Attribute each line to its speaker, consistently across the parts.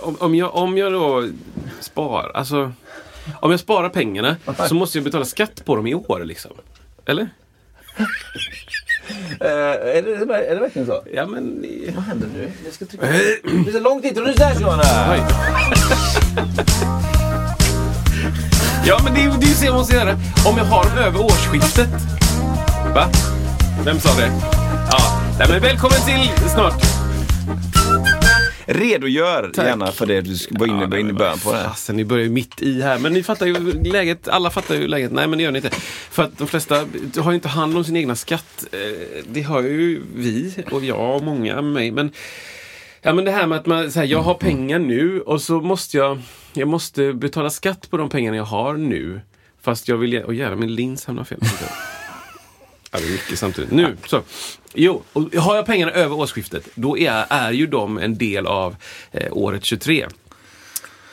Speaker 1: Om, om, jag, om jag då sparar, alltså om jag sparar pengarna så måste jag betala skatt på dem i år liksom. Eller?
Speaker 2: Eh, är, det, är det verkligen så?
Speaker 1: Ja men...
Speaker 2: Vad händer nu? Jag ska trycka. Det är så långt intro. Nu där Johanna!
Speaker 1: Ja men det det är ju så jag måste göra. Om jag har dem över årsskiftet. Va? Vem sa det? Ja. Nej, men välkommen till snart.
Speaker 2: Redogör
Speaker 1: Tack.
Speaker 2: gärna för det du var inne, var inne i början på. Det.
Speaker 1: Fasen, ni börjar ju mitt i här. Men ni fattar ju läget. Alla fattar ju läget. Nej, men det gör ni inte. För att de flesta har ju inte hand om sin egna skatt. Eh, Det har ju vi och jag och många med mig. Men, ja, men det här med att man, så här, jag har pengar nu och så måste jag, jag måste betala skatt på de pengarna jag har nu. Fast jag vill... Åh jävlar, min lins hamnar fel. Ja, det är mycket samtidigt. Nu, så. Jo, och har jag pengarna över årsskiftet, då är, är ju de en del av eh, året 23.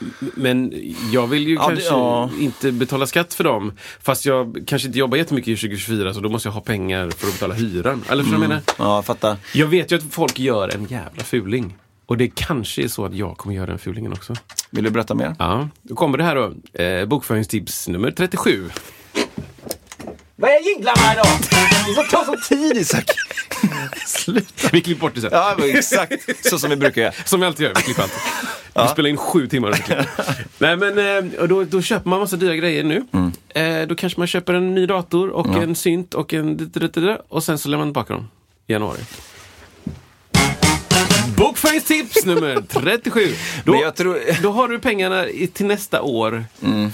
Speaker 1: M- Men jag vill ju
Speaker 2: Ja, det-
Speaker 1: kanske
Speaker 2: ja.
Speaker 1: inte betala skatt för dem. Fast jag kanske inte jobbar jättemycket i 2024 så då måste jag ha pengar för att betala hyran. Eller förstår du vad jag menar?
Speaker 2: Ja, fattar.
Speaker 1: Jag vet ju att folk gör en jävla fuling. Och det kanske är så att jag kommer göra den fulingen också.
Speaker 2: Vill du berätta mer?
Speaker 1: Ja, då kommer det här då. Eh, bokföringstips nummer 37.
Speaker 2: Vad är jinglarna idag? Det får ta sån tid Isak.
Speaker 1: Sluta. Vi klipper bort det sen.
Speaker 2: Ja, var exakt så som vi brukar göra.
Speaker 1: Som vi alltid gör, vi klipper alltid. Vi spelar in sju timmar. Nej men, eh, och då, då köper man massa dyra grejer nu. Eh, då kanske man köper en ny dator och en synt och en... Och sen så lämnar man tillbaka dem i januari. Bokföringstips nummer 37. Då,
Speaker 2: Men jag tror-
Speaker 1: då har du pengarna i, till nästa år,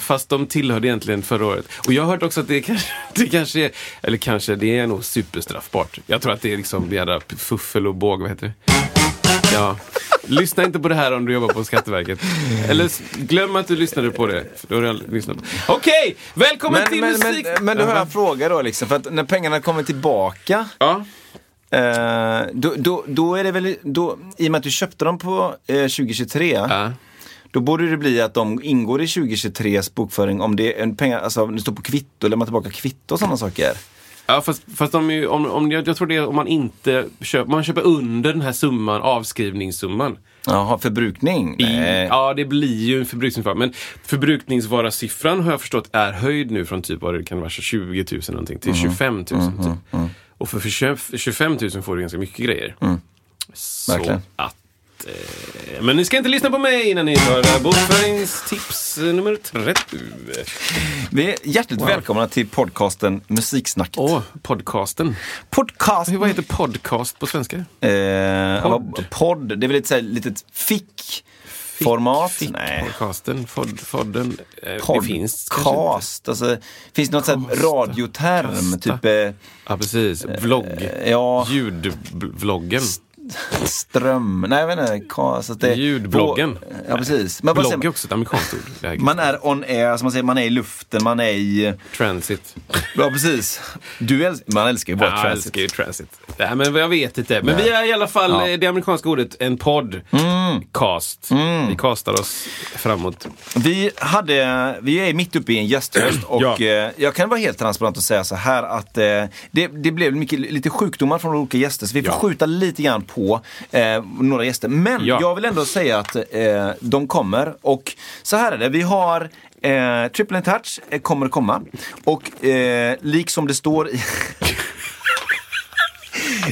Speaker 1: fast de tillhörde egentligen förra året. Och jag har hört också att det kanske, det kanske är, eller kanske, det är nog superstraffbart. Jag tror att det är liksom jävla fuffel och båg, vad heter det? Ja. Lyssna inte på det här om du jobbar på Skatteverket. Eller glöm att du lyssnade på det. Då har du lyssnat. Okej, välkommen
Speaker 2: Men,
Speaker 1: till
Speaker 2: men,
Speaker 1: musik...
Speaker 2: men, men då har en fråga då liksom. För att när pengarna kommer tillbaka.
Speaker 1: Ja,
Speaker 2: Eh, då, då, då är det väl, då, i och med att du köpte dem på eh, 2023.
Speaker 1: ja.
Speaker 2: Då borde det bli att de ingår i 2023s bokföring om det är en pengar, alltså om det står på kvitto, lämna tillbaka kvitto och sådana saker.
Speaker 1: Ja, fast, fast är ju, om, om, jag, jag tror det är om man inte köper, man köper under den här summan, avskrivningssumman.
Speaker 2: Jaha, förbrukning?
Speaker 1: I,
Speaker 2: Nej.
Speaker 1: ja, det blir ju en förbrukningsvara. Men förbrukningsvarasiffran har jag förstått är höjd nu från typ vad det kan vara 20 000 någonting till 25 000. typ. Och för, för 20 25 000 får du ganska mycket grejer. Så
Speaker 2: Verkligen.
Speaker 1: att... Eh, men ni ska inte lyssna på mig innan ni hör bokföringstips nummer 30.
Speaker 2: Vi är hjärtligt välkomna till podcasten Musiksnacket.
Speaker 1: Åh, podcasten.
Speaker 2: Podcast!
Speaker 1: Hur, vad heter podcast på svenska?
Speaker 2: Eh,
Speaker 1: Podd.
Speaker 2: podd. Det är väl ett så här fick-format?
Speaker 1: Fick,
Speaker 2: Nej.
Speaker 1: podcasten, fod, fodden. Eh, det finns.
Speaker 2: Podcast. Alltså, finns det något sånt radioterm?
Speaker 1: Kasta.
Speaker 2: Typ eh,
Speaker 1: Ja, vlogg. Vlogg.
Speaker 2: ja.
Speaker 1: Ljudvloggen.
Speaker 2: Ström... Nej, jag vet inte. Ka- Så att det,
Speaker 1: Ljudbloggen.
Speaker 2: Ja, precis. Men
Speaker 1: Blogg är också ett amerikanskt ord.
Speaker 2: Man är on air, som man säger, man är i luften, man är i...
Speaker 1: Transit.
Speaker 2: Ja, precis. Du äls- man älskar ju bara
Speaker 1: Ja, jag
Speaker 2: transit.
Speaker 1: älskar ju transit. Nej, men jag vet inte. Men vi är i alla fall,
Speaker 2: Ja. Mm.
Speaker 1: eh, det amerikanska ordet, en podd. Cast. Vi castar oss framåt.
Speaker 2: Vi, hade, vi är mitt uppe i en gästhöst och
Speaker 1: Ja.
Speaker 2: eh, jag kan vara helt transparent och säga så här att eh, det, det blev mycket, lite sjukdomar från olika gäster så vi får
Speaker 1: Ja.
Speaker 2: skjuta lite grann på eh, några gäster. Men
Speaker 1: Ja.
Speaker 2: jag vill ändå säga att eh, de kommer och så här är det. Vi har eh, Triple Touch eh, kommer komma och eh, liksom det står i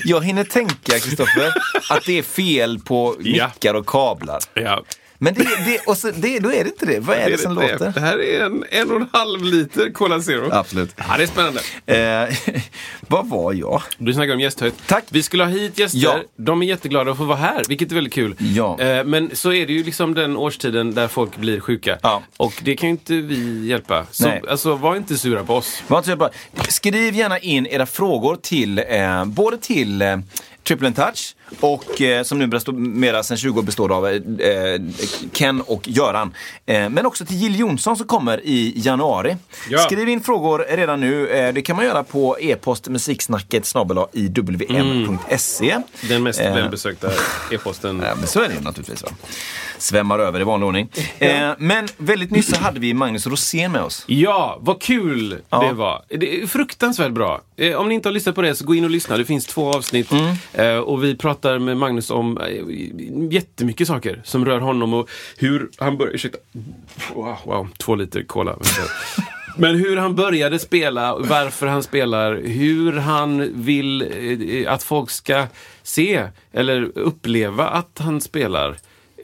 Speaker 2: Jag hinner tänka, Kristoffer, att det är fel på
Speaker 1: Ja.
Speaker 2: mickar och kablar.
Speaker 1: Ja.
Speaker 2: Men det, det, och så, det, då är det inte det. Vad är det, som låter?
Speaker 1: Det här är en en och en halv liter Cola Zero.
Speaker 2: Absolut.
Speaker 1: Ja, det är spännande.
Speaker 2: Eh, vad var jag?
Speaker 1: Du snackar om gästhöjd.
Speaker 2: Tack.
Speaker 1: Vi skulle ha hit gäster.
Speaker 2: Ja.
Speaker 1: De är jätteglada att få vara här, vilket är väldigt kul.
Speaker 2: Ja.
Speaker 1: Eh, Men så är det ju liksom den årstiden där folk blir sjuka.
Speaker 2: Ja.
Speaker 1: Och det kan ju inte vi hjälpa. Så
Speaker 2: Nej.
Speaker 1: alltså, var inte sura på oss.
Speaker 2: Var inte så bra. Skriv gärna in era frågor till eh, både till eh, Triple Touch och eh, som nu består, mera sen 20 år består av eh, Ken och Göran. Eh, men också till Jill Johnson som kommer i januari.
Speaker 1: Ja.
Speaker 2: Skriv in frågor redan nu. Eh, det kan man göra på e-post musiksnacket iwm.se.
Speaker 1: Den mest
Speaker 2: Eh.
Speaker 1: välbesökta e-posten.
Speaker 2: Ja, men så är det naturligtvis. Va? Svämmar över i vanlig ordning. Eh, men väldigt nyss så hade vi Magnus Rosén med oss.
Speaker 1: Ja, vad kul
Speaker 2: Ja.
Speaker 1: det var. Det är fruktansvärt bra. Eh, om ni inte har lyssnat på det så gå in och lyssna. Det finns två avsnitt.
Speaker 2: Mm.
Speaker 1: Eh, och vi pratar med Magnus om eh, jättemycket saker som rör honom och hur han började... Ursäkta. Wow, wow, två liter cola. Men hur han började spela, varför han spelar, hur han vill eh, att folk ska se eller uppleva att han spelar.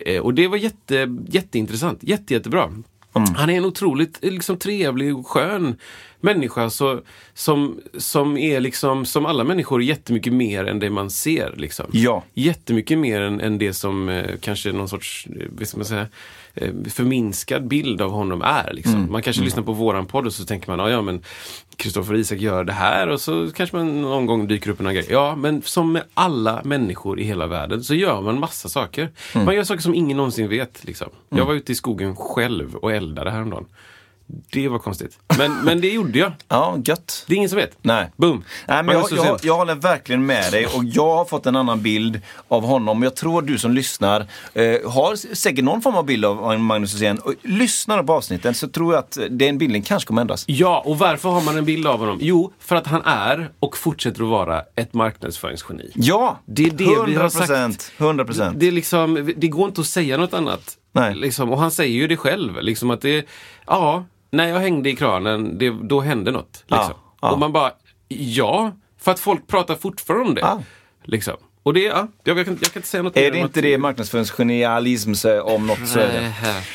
Speaker 1: Eh, och det var jätte, jätteintressant, jätte, jättebra. Han är en otroligt eh, liksom, trevlig och skön människa så, som, som är liksom, som alla människor, jättemycket mer än det man ser. Liksom.
Speaker 2: Ja.
Speaker 1: Jättemycket mer än, än det som eh, kanske någon sorts, eh, vad ska man säga, förminskad bild av honom är. Liksom. Man kanske lyssnar på våran podd och så tänker man, "Ja, ja men Kristoffer Isak gör det här och så kanske man någon gång dyker upp en grej. Ja, men som med alla människor i hela världen så gör man massa saker. Man gör saker som ingen någonsin vet. Liksom. Jag var ute i skogen själv och eldade häromdagen. Det var konstigt. Men, men det gjorde jag.
Speaker 2: Ja, gött.
Speaker 1: Det är ingen som vet.
Speaker 2: Nej.
Speaker 1: Boom.
Speaker 2: Nej, men jag, jag, jag håller verkligen med dig och jag har fått en annan bild av honom. Jag tror du som lyssnar eh, har säkert någon form av bild av Magnus. Och Lyssnar på avsnitten så tror jag att den bilden kanske kommer ändras.
Speaker 1: Ja, och varför har man en bild av honom? Jo, för att han är och fortsätter att vara ett marknadsföringsgeni.
Speaker 2: Ja,
Speaker 1: Det är det vi har sagt.
Speaker 2: 100 procent.
Speaker 1: Det, är liksom, det går inte att säga något annat.
Speaker 2: Nej.
Speaker 1: Liksom, och han säger ju det själv. Liksom att det, ja, när jag hängde i kranen, det, då hände något. Liksom.
Speaker 2: Ja, ja.
Speaker 1: Och man bara, ja, för att folk pratar fortfarande om det.
Speaker 2: Ja.
Speaker 1: Liksom. Och det, ja, jag, jag, kan, jag kan inte säga något mer
Speaker 2: Är det inte
Speaker 1: att-
Speaker 2: det marknadsföringsgenialism om något så är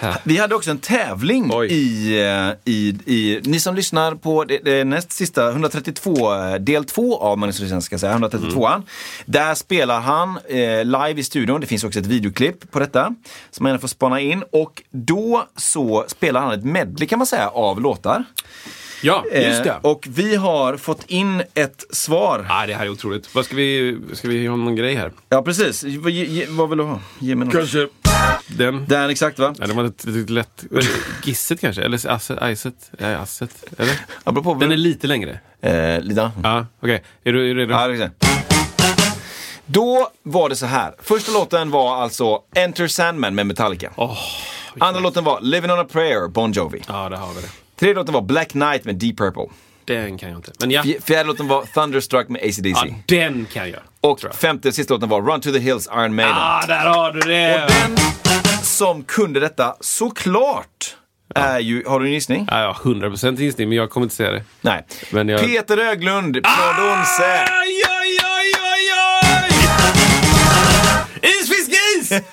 Speaker 2: det. Vi hade också en tävling i, eh, i, i, ni som lyssnar på det, det näst sista 132, eh, del 2 av Magnus ska jag säga, 132an. Där spelar han eh, live i studion, det finns också ett videoklipp på detta som man gärna får spana in och då så spelar han ett medley kan man säga av låtar.
Speaker 1: Ja, just det.
Speaker 2: Eh, och vi har fått in ett svar.
Speaker 1: Ja, det här är otroligt. Vad ska vi, ska vi ha någon grej här?
Speaker 2: Ja precis, vad, ge, ge, vad vill du ha? Ge mig något.
Speaker 1: Kanske den.
Speaker 2: Den exakt va?
Speaker 1: Ja, det var lite, lite lätt. Gisset kanske? Eller asset? Iset? Nej, asset. Eller?
Speaker 2: Ja, på.
Speaker 1: Den är lite längre.
Speaker 2: Eh, lite.
Speaker 1: Ja, okej. Är, du, är du redo?
Speaker 2: Ja, det. Då var det så här. Första låten var alltså Enter Sandman med Metallica.
Speaker 1: Åh,
Speaker 2: Andra låten var Living on a prayer, Bon Jovi.
Speaker 1: ja, där har vi det.
Speaker 2: Tredje låten var Black Knight med Deep Purple.
Speaker 1: Den kan jag inte. Men ja,
Speaker 2: Fj- Fjärde låten var Thunderstruck med AC/DC.
Speaker 1: ja den kan jag.
Speaker 2: Och
Speaker 1: jag.
Speaker 2: femte och sista låten var Run to the Hills, Iron Maiden.
Speaker 1: Ah, där har du det!
Speaker 2: Och den som kunde detta såklart är ju, har du en gissning?
Speaker 1: Ja, ja, 100% gissning, men jag kommer inte säga det.
Speaker 2: Nej.
Speaker 1: Men jag-
Speaker 2: Peter Öglund från Donse.
Speaker 1: Aj, aj, aj, aj, aj! Isfiskis!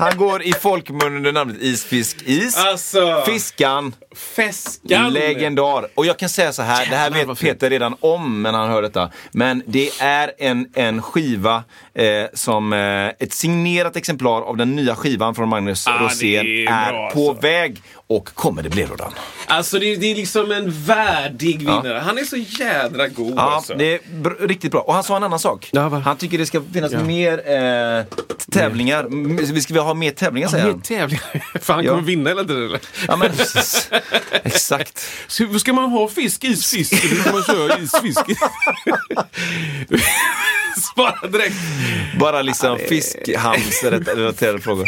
Speaker 2: Han går i folkmun under namnet Isfisk-Is.
Speaker 1: Alltså,
Speaker 2: Fiskan.
Speaker 1: Feskan!
Speaker 2: Legendar. Och jag kan säga så här, det här
Speaker 1: Jävlar,
Speaker 2: vet. Peter redan om när han hör detta. Men det är en, en skiva eh, som eh, ett signerat exemplar av den nya skivan från Magnus
Speaker 1: Ah,
Speaker 2: Rosén
Speaker 1: är
Speaker 2: är,
Speaker 1: bra,
Speaker 2: på
Speaker 1: alltså.
Speaker 2: väg och kommer det bli Rodan.
Speaker 1: Alltså, det, det är liksom en värdig vinnare. Han är så jädra god
Speaker 2: Ja,
Speaker 1: alltså.
Speaker 2: det är br- riktigt bra. Och han sa en annan sak.
Speaker 1: Ja,
Speaker 2: han tycker det ska finnas
Speaker 1: Ja.
Speaker 2: mer eh, tävlingar. Vi ska ha mer tävlingar säger
Speaker 1: Mer
Speaker 2: han.
Speaker 1: tävlingar. För han
Speaker 2: Ja.
Speaker 1: kommer vinna hela tiden eller?
Speaker 2: Ja, men, exakt.
Speaker 1: Så hur ska man ha fisk, isfisk? Hur ska man köra isfisk? Svara direkt.
Speaker 2: Bara liksom fiskhamnsrelaterade frågor.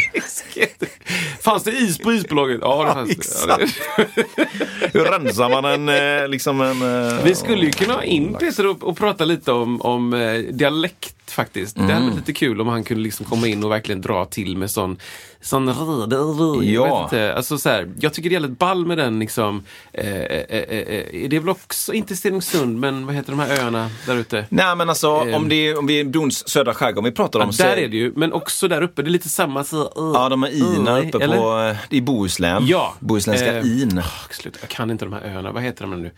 Speaker 1: Fanns det is på isbolaget? Ja, det fanns det. Ja, det.
Speaker 2: Hur rensar man en, eh, liksom en... eh,
Speaker 1: Vi skulle ju kunna ha in Peter och, och prata lite om, om eh, dialekt faktiskt. Det hade varit lite kul om han kunde liksom komma in och verkligen dra till med sån Sån jag
Speaker 2: Ja.
Speaker 1: vet inte. Alltså så här, jag tycker det är jävligt ball med den liksom. Eh, eh, eh, eh, det är väl också, inte Stenungsund, men vad heter de här öarna där ute?
Speaker 2: Nej men alltså
Speaker 1: Ehm.
Speaker 2: om, det är, om vi är Dons södra skärgård vi pratar om
Speaker 1: Ja,
Speaker 2: så
Speaker 1: där är det ju, men också där uppe. Det är lite samma så, uh,
Speaker 2: Ja, de här ina
Speaker 1: uh,
Speaker 2: uppe
Speaker 1: eller?
Speaker 2: på, eh, i Bohuslän.
Speaker 1: Ja.
Speaker 2: Bohuslänska
Speaker 1: Eh,
Speaker 2: in.
Speaker 1: sluta, jag kan inte de här öarna. Vad heter de nu?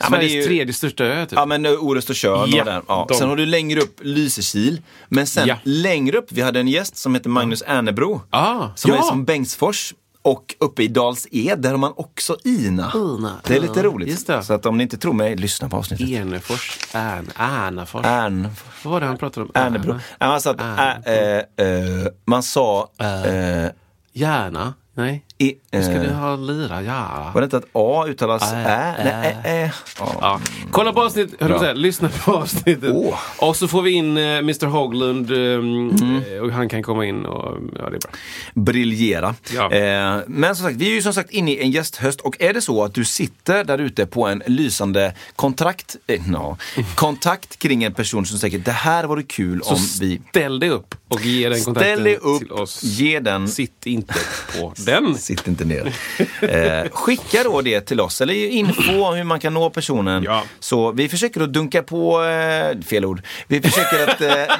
Speaker 2: Ja, men det är
Speaker 1: Sveriges
Speaker 2: ju-
Speaker 1: tredje största ö, typ.
Speaker 2: Ja men eh, Orust och Tjörn
Speaker 1: Ja,
Speaker 2: och där. Ja.
Speaker 1: de.
Speaker 2: Sen har du längre upp Lysekil. Men sen
Speaker 1: Ja.
Speaker 2: längre upp, vi hade en gäst som heter Magnus Ernebro.
Speaker 1: Ah,
Speaker 2: Som
Speaker 1: ja.
Speaker 2: är som Bengtsfors. och uppe i Dals Ed, där har man också Ina.
Speaker 1: Ina,
Speaker 2: det är lite roligt.
Speaker 1: just det.
Speaker 2: Så att om ni inte tror mig, lyssna på avsnittet.
Speaker 1: Enefors, Ärn, Ärnafors.
Speaker 2: Ärn,
Speaker 1: Vad var det han pratade om?
Speaker 2: Ärnebro.
Speaker 1: Ärna.
Speaker 2: Ja, Man sa, att, äh, äh, man sa äh,
Speaker 1: Järna? Nej.
Speaker 2: I,
Speaker 1: Hur ska du ha lira? Ja.
Speaker 2: var det inte att A uttalas
Speaker 1: Ä,
Speaker 2: Ä? Nej, Ä, Ä. Ja.
Speaker 1: Ja. Kolla på avsnittet, säga, lyssna på avsnittet.
Speaker 2: Åh.
Speaker 1: Och så får vi in eh, Mr Hoglund ehm,
Speaker 2: Mm.
Speaker 1: eh, och han kan komma in och ja, det är bra.
Speaker 2: briljera.
Speaker 1: Ja.
Speaker 2: Eh, men som sagt, vi är ju som sagt inne i en gästhöst och är det så att du sitter där ute på en lysande kontrakt, eh, no, kontakt kring en person som säger det här vore kul
Speaker 1: Så
Speaker 2: om vi
Speaker 1: ställ dig upp och ge den kontakten till oss.
Speaker 2: ge den
Speaker 1: Sitt inte på den.
Speaker 2: Sitt inte ner. Eh, skicka då det till oss, eller info om hur man kan nå personen.
Speaker 1: Ja.
Speaker 2: Så vi försöker att dunka på, eh, fel ord, vi försöker att eh,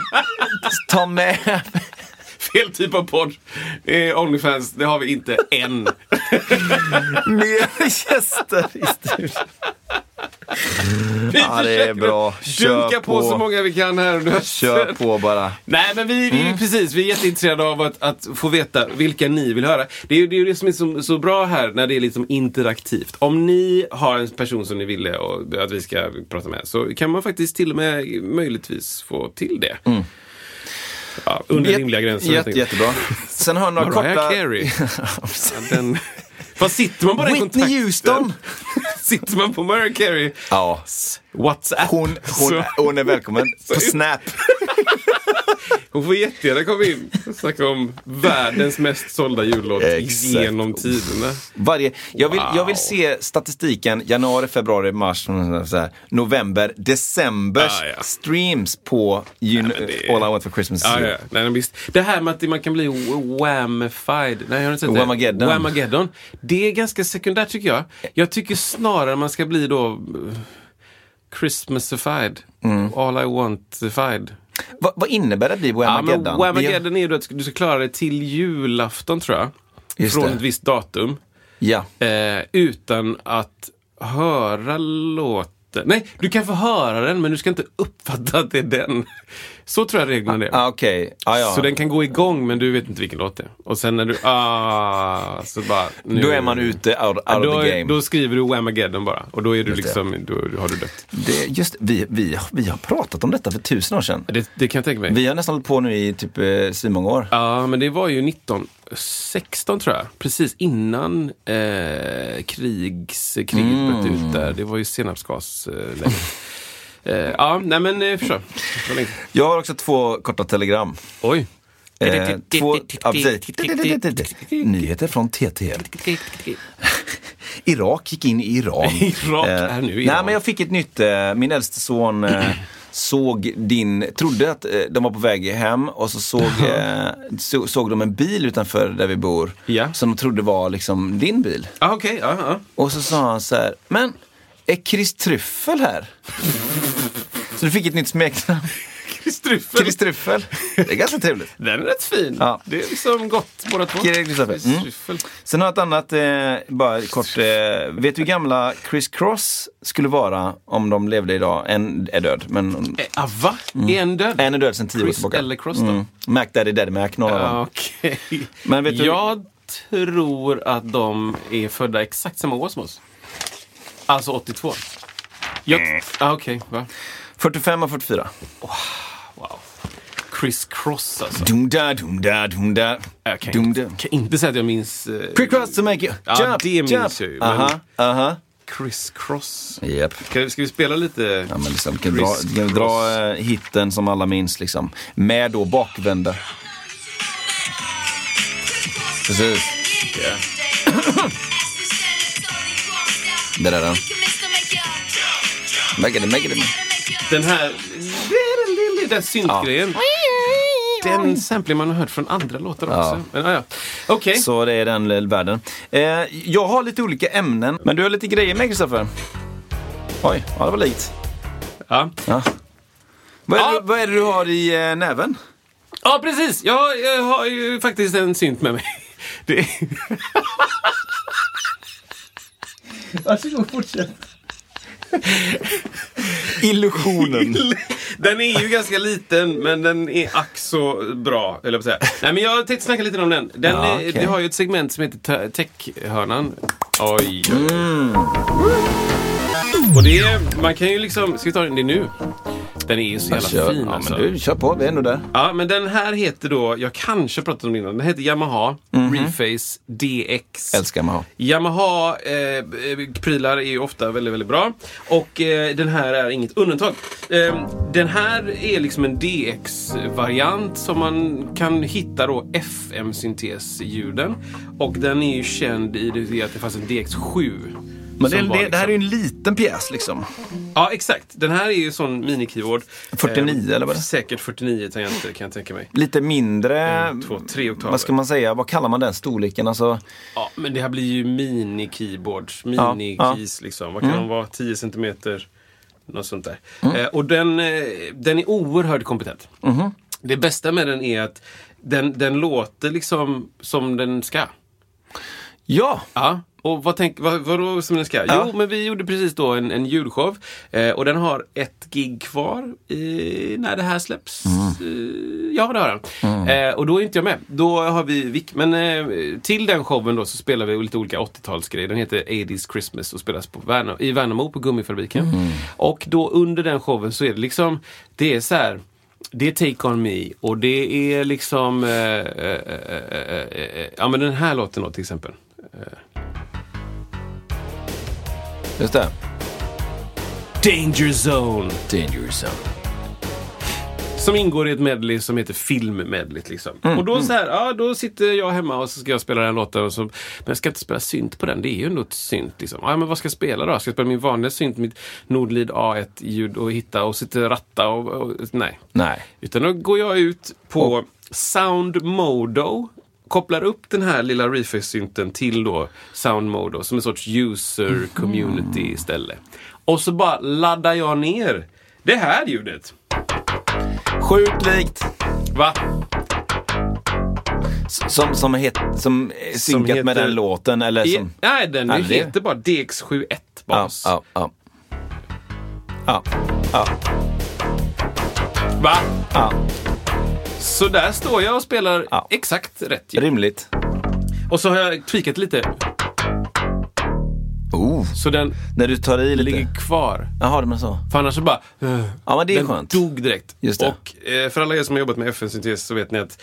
Speaker 2: ta med
Speaker 1: Fel typ av podd. Är Onlyfans, det har vi inte än.
Speaker 2: mer gäster i studion.
Speaker 1: Vi
Speaker 2: Ja, det är bra. Kör
Speaker 1: Dunka på.
Speaker 2: på.
Speaker 1: så många vi kan här under
Speaker 2: Kör på bara.
Speaker 1: Nej, men vi, vi,
Speaker 2: Mm.
Speaker 1: precis, vi är jätteintresserade av att, att få veta vilka ni vill höra. Det är ju det, det som är så, så bra här när det är liksom interaktivt. Om ni har en person som ni ville och, att vi ska prata med så kan man faktiskt till och med möjligtvis få till det. Ja, under
Speaker 2: Jät-
Speaker 1: rimliga gränser.
Speaker 2: Jätte, jättebra. Sen har jag några
Speaker 1: Mariah
Speaker 2: korta...
Speaker 1: Carey. Ja, den... Vad sitter man bara i
Speaker 2: Whitney
Speaker 1: kontakten?
Speaker 2: Houston.
Speaker 1: sitter man på Mariah Carey?
Speaker 2: Ja.
Speaker 1: WhatsApp.
Speaker 2: Hon, hon, hon är välkommen på Snap.
Speaker 1: Hon får jättegärna komma in och snacka om världens mest sålda jullåt genom tiderna.
Speaker 2: Varje, jag, vill, jag vill
Speaker 1: Wow.
Speaker 2: se statistiken januari, februari, mars, så här, november, decembers
Speaker 1: Ah, ja.
Speaker 2: streams på you know,
Speaker 1: det-
Speaker 2: All I Want For Christmas. is
Speaker 1: Ja. Nej, visst. Det här med att man kan bli whamified. Nej, jag har inte sett det.
Speaker 2: Whamageddon.
Speaker 1: Whamageddon. Det är ganska sekundärt tycker jag. Jag tycker snarare man ska bli då eh, Christmasified.
Speaker 2: Mm.
Speaker 1: All I want-ified.
Speaker 2: Va, vad innebär det att bli
Speaker 1: Ja, men
Speaker 2: Whamageddon?
Speaker 1: Whamageddon är ju att du ska klara dig till julafton tror jag.
Speaker 2: Just
Speaker 1: från
Speaker 2: det.
Speaker 1: ett visst datum.
Speaker 2: ja.
Speaker 1: Eh, utan att höra låten. Nej, du kan få höra den men du ska inte uppfatta att det är den. Så tror jag reglerna är.
Speaker 2: Ah, Okej, ah, ja.
Speaker 1: Så den kan gå igång men du vet inte vilken låt det är. Och sen när du, ah, så bara. Nu,
Speaker 2: Då är man ute out, out
Speaker 1: Ja, då,
Speaker 2: of the game.
Speaker 1: då skriver du Whamageddon bara. Och då är du
Speaker 2: Just
Speaker 1: liksom, då har du dött.
Speaker 2: Det, just, vi, vi, vi har pratat om detta för tusen år sedan.
Speaker 1: Det, det kan jag tänka mig.
Speaker 2: Vi har nästan hållit på nu i typ eh, svinmånga år.
Speaker 1: Ja, men det var ju 1916 tror jag. Precis innan eh, krigs, kriget
Speaker 2: Mm.
Speaker 1: bröt ut där. Det var ju senapsgasläget. eh, ja, nej men eh, länge.
Speaker 2: Jag har också två korta telegram.
Speaker 1: Oj.
Speaker 2: Eh, två, ja, precis. Nyheter från TT. Irak gick in i Iran.
Speaker 1: Irak är nu
Speaker 2: Nej,
Speaker 1: Iran.
Speaker 2: men jag fick ett nytt. Eh, min äldste son eh, såg din, trodde att eh, de var på väg hem och så såg, eh, så, såg de en bil utanför där vi bor.
Speaker 1: Ja.
Speaker 2: Som de trodde var liksom din bil.
Speaker 1: Ah, Okej, ja, ja.
Speaker 2: Och så sa han så här, men är Chris Tryffel här? så du fick ett nytt smeknamn.
Speaker 1: Chris Tryffel.
Speaker 2: Chris Tryffel. Det är ganska trevligt.
Speaker 1: Den är rätt fin.
Speaker 2: Ja.
Speaker 1: Det är liksom gott båda två.
Speaker 2: Chris Tryffel.
Speaker 1: Chris
Speaker 2: Mm. Sen har jag ett annat, eh, bara kort. Eh, vet du hur gamla Chris Cross skulle vara om de levde idag? En är död, men
Speaker 1: Eh, ah, va? Är en död?
Speaker 2: Mm. en är död sedan tio år
Speaker 1: Chris
Speaker 2: tillbaka.
Speaker 1: eller Cross då?
Speaker 2: Mm. Mac Daddy Daddy Mac, några dem.
Speaker 1: Okej.
Speaker 2: Men vet du-
Speaker 1: Jag tror att de är födda exakt samma år som oss. Alltså 82. Jag... Ah, Okej, va?
Speaker 2: 45 och 44.
Speaker 1: Wow. Chris Cross alltså.
Speaker 2: Dumda, dumda, dumda.
Speaker 1: Jag kan,
Speaker 2: dumda.
Speaker 1: kan inte säga att jag minns eh,
Speaker 2: Chris Cross to make you
Speaker 1: Ja,
Speaker 2: jump,
Speaker 1: det minns
Speaker 2: jump.
Speaker 1: jag ju, men-
Speaker 2: Aha, aha.
Speaker 1: Chris Cross.
Speaker 2: Japp.
Speaker 1: Ska, vi- ska vi spela lite?
Speaker 2: Ja, men liksom, kan dra, kan dra eh, hitten som alla minns liksom. Med då bakvända. Precis. Det där den. Make it, make it.
Speaker 1: Den här... Den syntgrejen. Den sampling man har hört från andra låtar också.
Speaker 2: Ja.
Speaker 1: Men, ah, ja. Okej.
Speaker 2: Så det är den lilla världen. Eh, jag har lite olika ämnen, men du har lite grejer med Kristoffer. Oj, ja det var likt.
Speaker 1: Ja.
Speaker 2: Ja. Vad, är
Speaker 1: Ja.
Speaker 2: det, vad är det du har i eh, näven?
Speaker 1: ja, precis. Jag, jag har ju faktiskt en synt med mig. Det är...
Speaker 2: Varsågod, fortsätt. Illusionen.
Speaker 1: Den är ju ganska liten, men den är ack så bra, eller säga. Nej, men jag tänkte snacka lite om den. den
Speaker 2: Ja,
Speaker 1: är,
Speaker 2: okej.
Speaker 1: Det har ju ett segment som heter te- Techhörnan. Oj, oj, oj.
Speaker 2: Mm.
Speaker 1: Och det är, man kan ju liksom, ska vi ta den det nu? Den är ju så jävla
Speaker 2: Kör,
Speaker 1: fin
Speaker 2: ja,
Speaker 1: alltså.
Speaker 2: men du, kör på, vi är ändå där.
Speaker 1: Ja, men den här heter då, jag kanske pratat om den innan, den heter Yamaha Reface DX.
Speaker 2: Älskar Yamaha.
Speaker 1: Yamaha eh, prylar är ju ofta väldigt, väldigt bra. Och eh, den här är inget undantag. Eh, den här är liksom en DX-variant som man kan hitta då FM-syntesljuden. Och den är ju känd i det att det fanns en DX7.
Speaker 2: Men det,
Speaker 1: som var
Speaker 2: det, det här är ju
Speaker 1: liksom-
Speaker 2: en liten pjäs liksom.
Speaker 1: Ja, exakt. Den här är ju sån mini-keyboard.
Speaker 2: 49 eller vad är det?
Speaker 1: Säkert 49 tangenter kan jag tänka mig.
Speaker 2: Lite mindre,
Speaker 1: En, två, tre oktaver.
Speaker 2: vad ska man säga, vad kallar man den storleken? Alltså,
Speaker 1: Ja, men det här blir ju mini-keyboards,
Speaker 2: Ja,
Speaker 1: mini-keys liksom. Vad kan de vara? 10 centimeter? Något sånt där.
Speaker 2: Mm.
Speaker 1: Eh, och den, eh, den är oerhört kompetent.
Speaker 2: Mhm.
Speaker 1: Det bästa med den är att den, den låter liksom som den ska.
Speaker 2: Ja,
Speaker 1: Ja. Och vad, tänk, vad, vadå som den ska?
Speaker 2: Ja.
Speaker 1: Jo, men vi gjorde precis då en, en ljudshow. Eh, och den har ett gig kvar i, när det här släpps.
Speaker 2: Mm.
Speaker 1: Eh, ja, det har den. Eh, och då är inte jag med. Då har vi Vic. Men eh, till den showen då så spelar vi lite olika 80-talsgrejer. Den heter 80s Christmas och spelas på Värna, i Värnamo på Gummifabriken.
Speaker 2: Mm.
Speaker 1: Och då under den showen så är det liksom, det är så här det är Take On Me och det är liksom, eh, eh, ja men den här låten då till exempel.
Speaker 2: Just det.
Speaker 1: Danger Zone.
Speaker 2: Danger zone.
Speaker 1: Som ingår i ett medley som heter filmmedleyt. Liksom.
Speaker 2: Mm,
Speaker 1: och då så här, ja då sitter jag hemma och så ska jag spela den låten. Och så, men jag ska inte spela synt på den, det är ju ändå ett synt. Liksom. Ja, men vad ska jag spela då? Ska jag spela min vanliga synt, mitt Nordlid A1-ljud och hitta och sitta ratta? Och, och, nej.
Speaker 2: Nej.
Speaker 1: Utan då går jag ut på Sound Modo kopplar upp den här lilla reface-synten till då Sound Modo som en sorts user community ställe. Och så bara laddar jag ner det här ljudet.
Speaker 2: Sjukt likt.
Speaker 1: Va?
Speaker 2: Som, som, het, som är synkat
Speaker 1: heter-
Speaker 2: med den låten eller
Speaker 1: I,
Speaker 2: som...
Speaker 1: nej, den
Speaker 2: det-
Speaker 1: heter bara DX71
Speaker 2: Ja,
Speaker 1: bas.
Speaker 2: ja, ja. Ja, ja,
Speaker 1: Va?
Speaker 2: ja.
Speaker 1: Så där står jag och spelar
Speaker 2: Ja.
Speaker 1: exakt rätt ljud.
Speaker 2: Rimligt.
Speaker 1: Och så har jag tweakat lite.
Speaker 2: Oh,
Speaker 1: Så den
Speaker 2: när du tar i lite.
Speaker 1: ligger kvar.
Speaker 2: Jaha, det men så.
Speaker 1: För annars så bara... eh,
Speaker 2: Ja, men det är
Speaker 1: den
Speaker 2: skönt.
Speaker 1: dog direkt.
Speaker 2: Just det.
Speaker 1: Och eh, för alla er som har jobbat med FN-syntes så vet ni att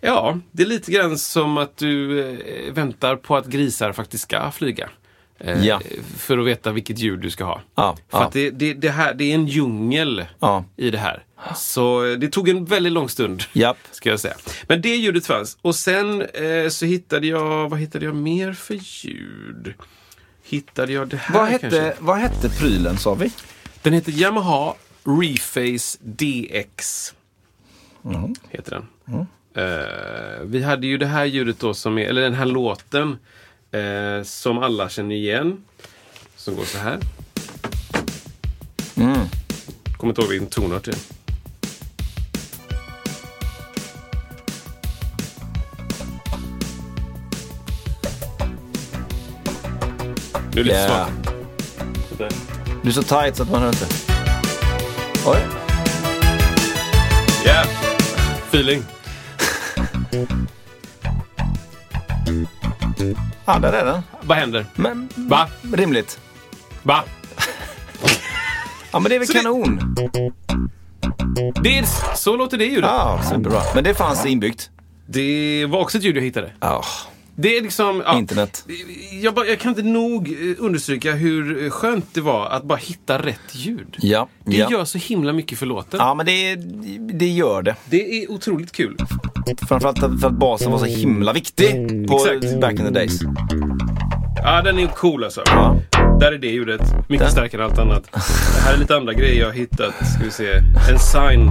Speaker 1: Ja, det är lite grann som att du eh, väntar på att grisar faktiskt ska flyga. Eh,
Speaker 2: Ja.
Speaker 1: För att veta vilket djur du ska ha.
Speaker 2: Ja,
Speaker 1: För
Speaker 2: ja.
Speaker 1: att det, det, det, här, det är en djungel
Speaker 2: Ja.
Speaker 1: i det här. Så eh, det tog en väldigt lång stund.
Speaker 2: Japp.
Speaker 1: Ska jag säga. Men det ljudet fanns. Och sen eh, så hittade jag, vad hittade jag mer för ljud? Hittade jag det här
Speaker 2: Vad hette,
Speaker 1: kanske?
Speaker 2: vad hette prylen sa vi?
Speaker 1: Den heter Yamaha Reface DX. Heter den. Eh, vi hade ju det här ljudet då som är, eller den här låten eh, som alla känner igen. Som går så här. Kommer inte ihåg vilken tonart det är. Nu är det lite
Speaker 2: Ja.
Speaker 1: svagt. Vänta.
Speaker 2: Du är så tight så att man hör inte. Oj.
Speaker 1: Yeah! Feeling.
Speaker 2: Ja, där är den.
Speaker 1: Vad händer?
Speaker 2: Men
Speaker 1: Va?
Speaker 2: rimligt.
Speaker 1: Va?
Speaker 2: Ja, men det är väl
Speaker 1: Så det-
Speaker 2: kanon.
Speaker 1: Det är, så låter det ljudet.
Speaker 2: Ja, superbra. Men det fanns inbyggt.
Speaker 1: Det var också ett ljud jag hittade.
Speaker 2: Ja,
Speaker 1: Det är liksom... Ja,
Speaker 2: internet.
Speaker 1: jag, bara, jag kan inte nog eh, understryka hur eh, skönt det var att bara hitta rätt ljud.
Speaker 2: Ja,
Speaker 1: Det
Speaker 2: ja.
Speaker 1: gör så himla mycket för låten.
Speaker 2: Ja, men det, det gör det.
Speaker 1: Det är otroligt kul.
Speaker 2: Framförallt för att basen var så himla viktig på
Speaker 1: Exakt.
Speaker 2: back in the days.
Speaker 1: Ja, den är cool alltså.
Speaker 2: Ja.
Speaker 1: Där är det ljudet. Mycket
Speaker 2: Den-
Speaker 1: starkare än allt annat. Det här är lite andra grejer jag har hittat. Ska vi se. En sign.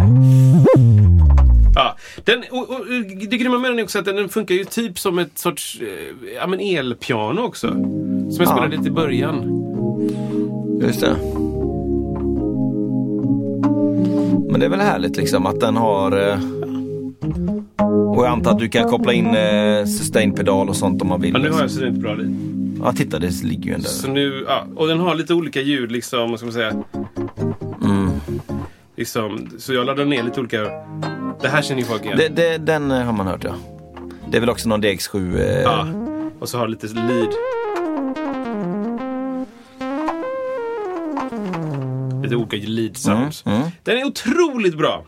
Speaker 1: Ja, den, och, och, det grymma med den är också att den, funkar ju typ som ett sorts eh, ja, men elpiano också. Som jag spelade lite i början.
Speaker 2: Just det. Men det är väl härligt liksom att den har... eh, Och jag antar att du kan koppla in eh, sustain-pedal och sånt om man vill.
Speaker 1: Ja, nu har jag inte bra liv.
Speaker 2: Ja, titta det ligger ju en där.
Speaker 1: Så nu, ja, och den har lite olika ljud liksom, vad ska man säga?
Speaker 2: Mm.
Speaker 1: Liksom, så jag laddar ner lite olika. Det här känner ju folk igen.
Speaker 2: Det, det, den eh, har man hört ja. Det är väl också någon DX7. Eh,
Speaker 1: Ja. Och så har lite lead. Lite olika lead sounds. Den är otroligt bra.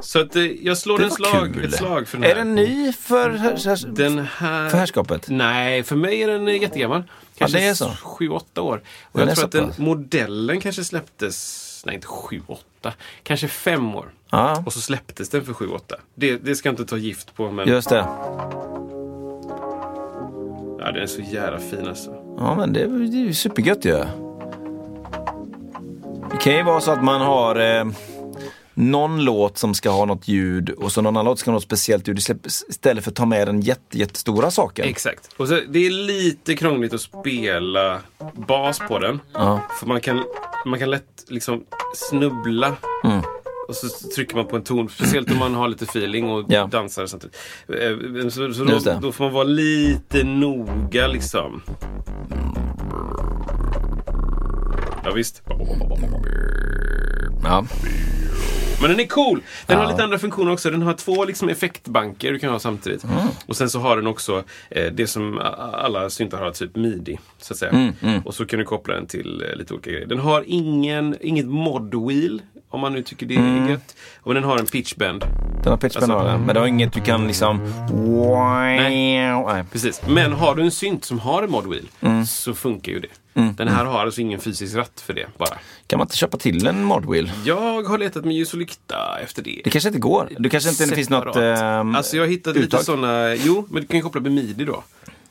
Speaker 1: Så att eh, jag slår
Speaker 2: Mm,
Speaker 1: en slag,
Speaker 2: kul.
Speaker 1: ett slag för den här.
Speaker 2: Är den ny för, här-
Speaker 1: Den här...
Speaker 2: för herrskapet?
Speaker 1: Nej, för mig är den eh, jättegammal. Kanske
Speaker 2: det är så.
Speaker 1: sju, åtta år. Och
Speaker 2: Den
Speaker 1: jag tror att den modellen kanske släpptes, nej inte sju, åtta, kanske fem år.
Speaker 2: Ja,
Speaker 1: Och så släpptes den för sju, åtta. Det, det ska jag inte ta gift på, men
Speaker 2: just det.
Speaker 1: ja, den är så jävla fin alltså.
Speaker 2: Ja, men det, det är ju supergött ju. Det kan ju vara så att man har eh, någon låt som ska ha något ljud och så någon annan låt ska ha något speciellt ljud istället för att ta med den jätte, jättestora saken.
Speaker 1: Exakt. Och så, det är lite krångligt att spela bas på den.
Speaker 2: Ja.
Speaker 1: För man kan, man kan lätt liksom snubbla.
Speaker 2: Mm.
Speaker 1: Och så trycker man på en ton, speciellt om man har lite feeling och
Speaker 2: Ja.
Speaker 1: dansar samtidigt. Eh, Så, så då, då får man vara lite noga liksom. Ja, visst.
Speaker 2: Ja.
Speaker 1: Men den är cool! Den har
Speaker 2: Ja.
Speaker 1: lite andra funktioner också. Den har två liksom effektbanker du kan ha samtidigt.
Speaker 2: Mm.
Speaker 1: Och sen så har den också eh, det som alla syntar har, typ midi. Så att säga.
Speaker 2: Mm,
Speaker 1: Och så kan du koppla den till eh, lite olika grejer. Den har ingen, inget mod wheel, om man nu tycker det är
Speaker 2: Mm.
Speaker 1: gött. Och den har en pitchbend.
Speaker 2: Den har pitchbend
Speaker 1: Alltså-
Speaker 2: men det har inget du kan liksom... Nej.
Speaker 1: Precis. Men har du en synt som har en mod wheel
Speaker 2: Mm.
Speaker 1: så funkar ju det. Den här har alltså ingen fysisk ratt för det bara.
Speaker 2: Kan man inte köpa till en modwheel?
Speaker 1: Jag har letat med ljus och lykta efter det.
Speaker 2: Det kanske inte går. Du kanske inte det finns något...
Speaker 1: Separat.
Speaker 2: ehm,
Speaker 1: alltså jag har hittat lite
Speaker 2: uttag?
Speaker 1: sådana, jo men du kan ju koppla med midi då.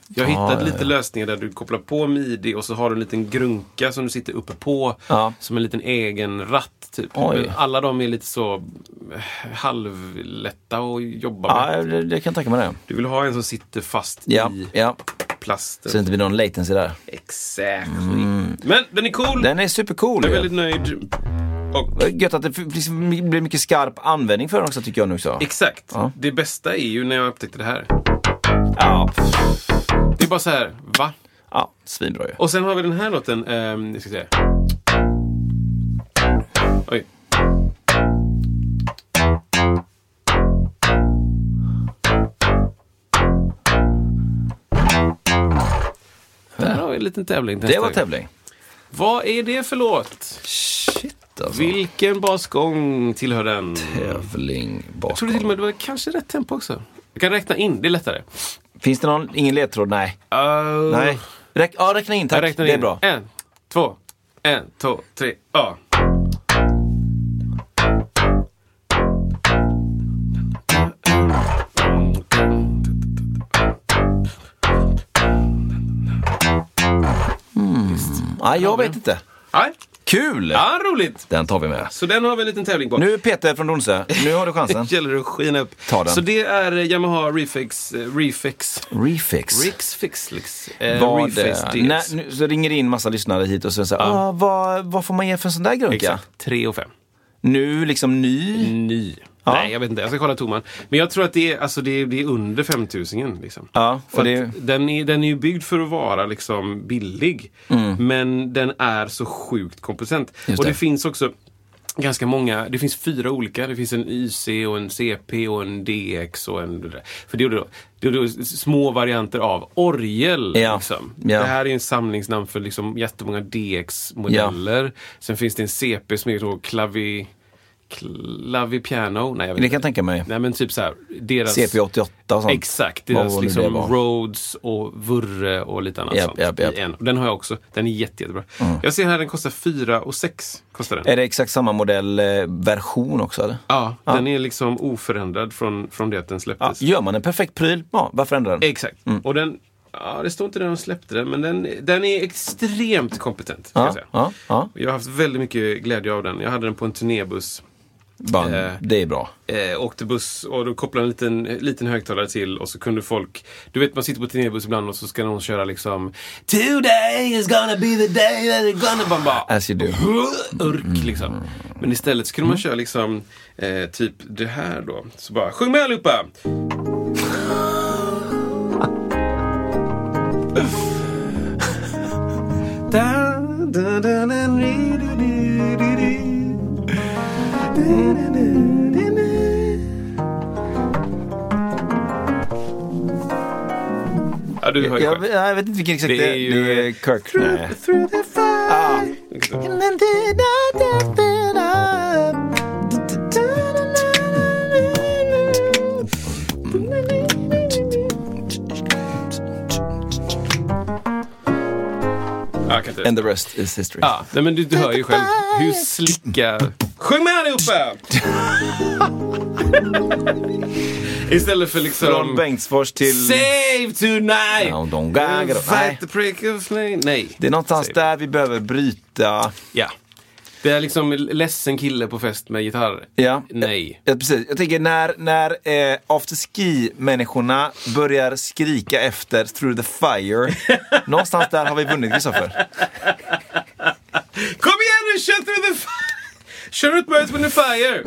Speaker 1: Jag har
Speaker 2: Ja,
Speaker 1: hittat
Speaker 2: ja,
Speaker 1: lite
Speaker 2: ja.
Speaker 1: lösningar där du kopplar på midi och så har du en liten grunka som du sitter uppe på.
Speaker 2: Ja.
Speaker 1: Som en liten egen ratt typ. Alla de är lite så eh, halvlätta att jobba med.
Speaker 2: Ja, det, det kan jag tänka mig det.
Speaker 1: Du vill ha en som sitter fast i plasten.
Speaker 2: Så det inte blir någon latency där.
Speaker 1: Exactly. Men den är cool.
Speaker 2: Den är supercool.
Speaker 1: jag är väldigt nöjd. Och
Speaker 2: Gött att det blir mycket skarp användning för den också tycker jag nu också.
Speaker 1: exakt. Det bästa är ju när jag upptäckte det här.
Speaker 2: Ja,
Speaker 1: Det är bara så här, va?
Speaker 2: ja svinbra ju.
Speaker 1: Och sen har vi den här låten. ehm, jag ska se. Oj. Där har vi en liten tävling.
Speaker 2: Det var tävling.
Speaker 1: Vad är det för låt?
Speaker 2: Shit alltså.
Speaker 1: Vilken basgång tillhör den?
Speaker 2: Tävling
Speaker 1: Jag trodde till och
Speaker 2: bakom.
Speaker 1: med det var kanske rätt tempo också. Jag kan räkna in, det är lättare.
Speaker 2: Finns det någon, ingen ledtråd? Nej.
Speaker 1: Uh,
Speaker 2: Nej. Räk, ja, räkna in tack.
Speaker 1: Jag räknar
Speaker 2: det är
Speaker 1: in.
Speaker 2: bra.
Speaker 1: En, två, en, två, tre, ja.
Speaker 2: Nej, jag vet inte.
Speaker 1: Nej.
Speaker 2: Kul!
Speaker 1: Ja, roligt!
Speaker 2: Den tar vi med.
Speaker 1: Så den har vi en liten tävling på.
Speaker 2: Nu Peter från Donsö, nu har du chansen.
Speaker 1: gäller det att skina upp.
Speaker 2: Ta den.
Speaker 1: Så det är Yamaha Refix, eh, Refix,
Speaker 2: Refix.
Speaker 1: Rix Fixlix, eh,
Speaker 2: Vad,
Speaker 1: Refix
Speaker 2: nu, så ringer det in massa lyssnare hit och så säger ah, vad, vad får man ge för en sån där grunka?
Speaker 1: Exakt, 3 och 5.
Speaker 2: Nu liksom ny?
Speaker 1: Ny.
Speaker 2: Ja.
Speaker 1: Nej, jag vet inte. Jag ska kolla Toman. Men jag tror att det är, alltså det är, det är under 5000 liksom.
Speaker 2: Ja,
Speaker 1: För
Speaker 2: det,
Speaker 1: den, är, den är ju byggd för att vara liksom billig. Men den är så sjukt kompetent.
Speaker 2: Mm. Just
Speaker 1: och det,
Speaker 2: det.
Speaker 1: finns också ganska många, det finns fyra olika. Det finns en YC och en CP och en DX och en... För det är då, det är då små varianter av orgel.
Speaker 2: Ja.
Speaker 1: Liksom.
Speaker 2: Ja.
Speaker 1: Det här är en samlingsnamn för liksom jättemånga DX-modeller. Sen finns det en CP som är då klavi... Klavipiano? Nej, jag vet
Speaker 2: det kan jag tänka mig.
Speaker 1: Nej men typ så här, deras...
Speaker 2: CP88 och sånt.
Speaker 1: Exakt, deras liksom? Rhodes och Vurre och lite annat
Speaker 2: Japp,
Speaker 1: sånt.
Speaker 2: japp.
Speaker 1: I en. Den har jag också. Den är jätte, jättebra. Jag ser här den kostar 4 och 6. Kostar den.
Speaker 2: Är det exakt samma modellversion också eller?
Speaker 1: Ja, den är liksom oförändrad från, från det att den
Speaker 2: Ja,
Speaker 1: släpptes.
Speaker 2: gör man en perfekt pryl, ja, varför ändra den?
Speaker 1: Exakt. Och den, ja det står inte när de släppte den, men den, den är extremt kompetent. Ska jag,
Speaker 2: Ja,
Speaker 1: säga.
Speaker 2: ja, ja.
Speaker 1: jag har haft väldigt mycket glädje av den. Jag hade den på en turnébuss.
Speaker 2: Bara,
Speaker 1: Eh.
Speaker 2: det är bra.
Speaker 1: Eh, åkte buss och då kopplade en liten, liten högtalare till och så kunde folk Du vet man sitter på turnébuss ibland och så ska någon köra liksom Today is gonna be the day that it's gonna man bara
Speaker 2: As you do.
Speaker 1: Urk liksom. Men istället så kunde man köra liksom eh, typ det här då. Så bara sjung med allihopa! du hör ju
Speaker 2: jag,
Speaker 1: själv.
Speaker 2: jag vet inte vilken exakt
Speaker 1: Det
Speaker 2: det
Speaker 1: är
Speaker 2: är.
Speaker 1: ju-
Speaker 2: Det är Kirk. Nej.
Speaker 1: Ja, jag kan inte.
Speaker 2: And the rest is history.
Speaker 1: Ja, nej, men du, du hör ju själv hur slicka... Sjung med allihopa! Istället för liksom...
Speaker 2: Från Bengtsfors till...
Speaker 1: Save tonight!
Speaker 2: Gagar. Nej.
Speaker 1: Fight the prick of flame. Nej.
Speaker 2: Det är någonstans
Speaker 1: Save.
Speaker 2: där vi behöver bryta.
Speaker 1: Ja. Det är liksom ledsen kille på fest med gitarr.
Speaker 2: Ja.
Speaker 1: Nej.
Speaker 2: Ja, precis. Jag tänker när, när eh, afterski-människorna börjar skrika efter Through the Fire. någonstans där har vi vunnit Kristoffer.
Speaker 1: Kom igen nu, kör through the fire! Kör ut with the fire!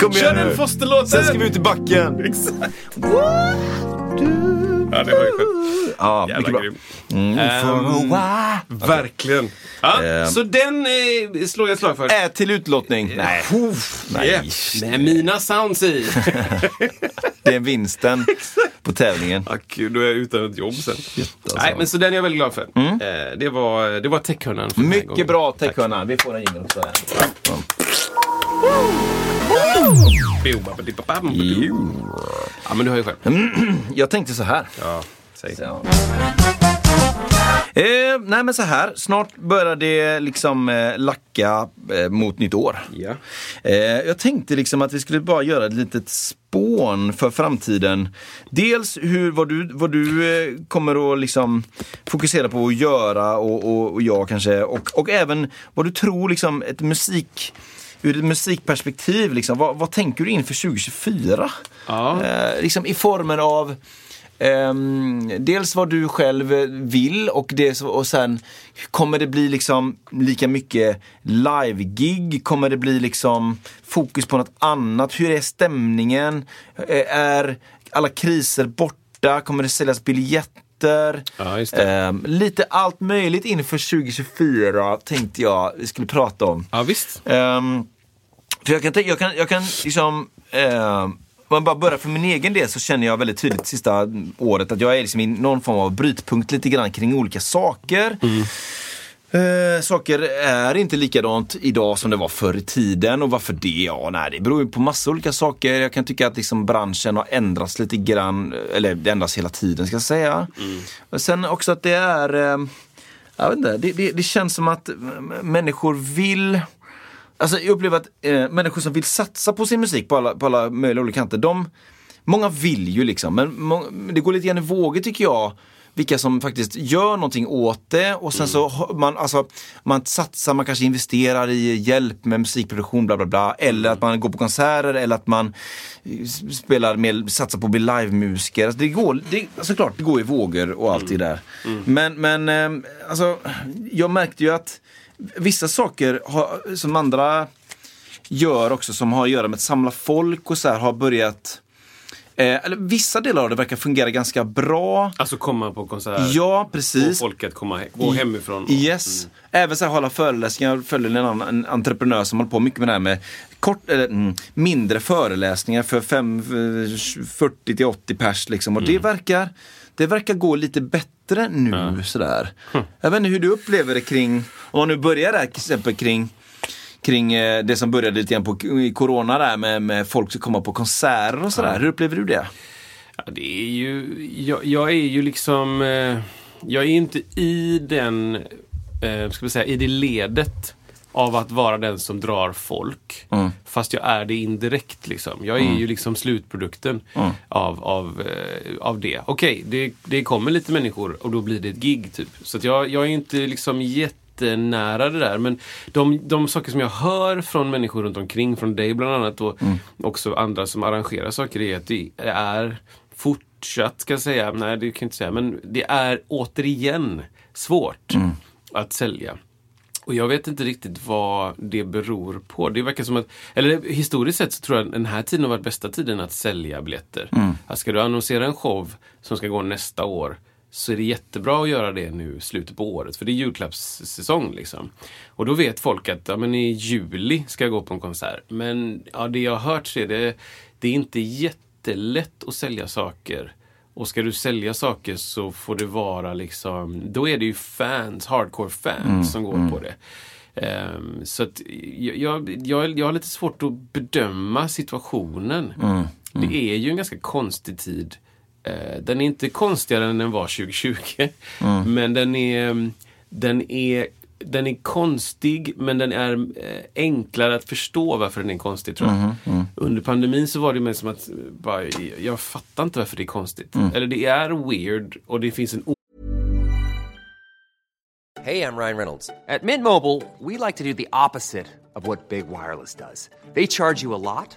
Speaker 2: Kom
Speaker 1: Kör den Foster-låten!
Speaker 2: Sen ska vi ut i backen.
Speaker 1: Exakt. Ja, det har jag själv.
Speaker 2: Ja,
Speaker 1: Jävla grym.
Speaker 2: Mm, while.
Speaker 1: Verkligen. Ja,
Speaker 2: Ehm.
Speaker 1: Så den eh, slår jag ett slag för.
Speaker 2: Är till utlottning. Nej, nej.
Speaker 1: Yeah. Med mina sounds i.
Speaker 2: Det är vinsten på tävlingen.
Speaker 1: ah, kul, då är jag utan ett jobb sen.
Speaker 2: alltså.
Speaker 1: Nej, men så den är jag väldigt glad för. Eh, det var, det var techhörnan.
Speaker 2: Mycket bra techhörna. Vi får en jingel också. Här.
Speaker 1: Bo-ba-ba-di-ba-bam. Ja, men du hör ju själv.
Speaker 2: Jag tänkte så här.
Speaker 1: Ja, säg.
Speaker 2: Ja. Eh, nej men så här, snart börjar det liksom eh, lacka eh, mot nytt år.
Speaker 1: Ja.
Speaker 2: Eh, jag tänkte liksom att vi skulle bara göra ett litet spån för framtiden. Dels hur, vad du, vad du eh, kommer att liksom fokusera på att göra och, och, och jag kanske. Och, och även vad du tror liksom ett musik Ur ett musikperspektiv, liksom, vad, vad tänker du inför 2024?
Speaker 1: Ja.
Speaker 2: Eh, liksom i formen av ehm, dels vad du själv vill och, det, och sen kommer det bli liksom lika mycket live-gig? Kommer det bli liksom fokus på något annat? Hur är stämningen? Eh, är alla kriser borta? Kommer det säljas biljetter?
Speaker 1: Ja, just det.
Speaker 2: Ehm, lite allt möjligt inför 2024 tänkte jag vi skulle prata om.
Speaker 1: Ja, visst.
Speaker 2: Ehm, för jag kan, jag kan, jag kan liksom, ehm, om man bara börjar för min egen del så känner jag väldigt tydligt sista året att jag är liksom i någon form av brytpunkt lite grann kring olika saker. Eh, saker är inte likadant idag som det var förr i tiden och varför det? Ja, nej, det beror ju på massa olika saker. Jag kan tycka att liksom branschen har ändrats lite grann, eller det ändras hela tiden ska jag säga. Och sen också att det är, eh, jag vet inte, det, det, det känns som att människor vill Alltså jag upplever att eh, människor som vill satsa på sin musik på alla, på alla möjliga olika kanter, de, många vill ju liksom, men må, det går lite grann i vågor tycker jag vilka som faktiskt gör någonting åt det och sen så har man, alltså, man satsar, man kanske investerar i hjälp med musikproduktion, bla bla bla. Eller att man går på konserter eller att man eh, spelar med, satsar på att bli livemusiker. Alltså, det går, det, såklart, det går i vågor och allt det där. Men, men eh, alltså, jag märkte ju att vissa saker har, som andra gör också som har att göra med att samla folk och så här har börjat Eh, eller vissa delar av det verkar fungera ganska bra.
Speaker 1: Alltså komma på konsert.
Speaker 2: Ja,
Speaker 1: Få
Speaker 2: precis.
Speaker 1: folk att komma, he- gå hemifrån. och-
Speaker 2: Yes. Även så här hålla föreläsningar. Jag följer en annan en entreprenör som håller på mycket med det här med kort, eller, mm, mindre föreläsningar för fem, eh, 40 till 80 pers. Liksom. Och det, verkar, det verkar gå lite bättre nu. Sådär. Jag vet inte hur du upplever det kring, om man nu börjar där till exempel kring kring eh, det som började lite grann på i corona där med, med folk som kommer på konserter och sådär. Hur upplever du det?
Speaker 1: Ja, det är ju, jag, jag är ju liksom, eh, jag är inte i den, eh, ska vi säga, i det ledet av att vara den som drar folk.
Speaker 2: Mm.
Speaker 1: Fast jag är det indirekt liksom. Jag är ju liksom slutprodukten
Speaker 2: Mm.
Speaker 1: av, av, av det. Okej, det, det kommer lite människor och då blir det ett gig typ. Så jag, jag är inte liksom jättenära det där. Men de, de saker som jag hör från människor runt omkring, från dig bland annat och också andra som arrangerar saker, är att det är fortsatt, ska jag säga, nej det kan jag inte säga, men det är återigen svårt att sälja. Och jag vet inte riktigt vad det beror på. Det verkar som att, eller historiskt sett så tror jag att den här tiden har varit bästa tiden att sälja biljetter. Att ska du annonsera en show som ska gå nästa år, så är det jättebra att göra det nu slutet på året, för det är julklappssäsong. Liksom. Och då vet folk att ja, men i juli ska jag gå på en konsert. Men ja, det jag har hört så är det, det är inte jättelätt att sälja saker. Och ska du sälja saker så får det vara liksom, då är det ju fans, hardcore fans som går på det. Ehm, så att jag, jag, jag, jag har lite svårt att bedöma situationen. Det är ju en ganska konstig tid. Eh, den är inte konstigare än den var 2020. Men den är, den är den är konstig men den är eh, enklare att förstå varför den är konstig tror jag. Under pandemin så var det mer som att bara, jag fattar inte varför det är konstigt. Eller det är weird och det finns en
Speaker 3: Hey, I'm Ryan Reynolds. At Mint Mobile, we like to do the opposite of what Big Wireless does. They charge you a lot,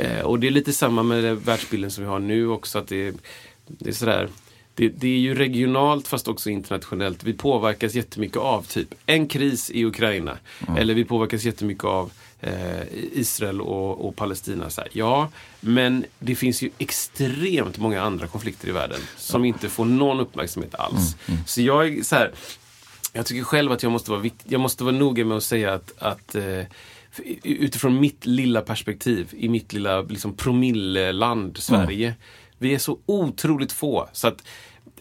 Speaker 1: Eh, och det är lite samma med den världsbilden som vi har nu också. att det, det är sådär det, det är ju regionalt fast också internationellt. Vi påverkas jättemycket av typ en kris i Ukraina. Eller vi påverkas jättemycket av eh, Israel och, och Palestina. Så här. Ja, men det finns ju extremt många andra konflikter i världen som inte får någon uppmärksamhet alls. Så jag är så här, jag tycker själv att jag måste vara, jag måste vara noga med att säga att, att eh, utifrån mitt lilla perspektiv, i mitt lilla liksom, promilleland Sverige. Vi är så otroligt få. Så att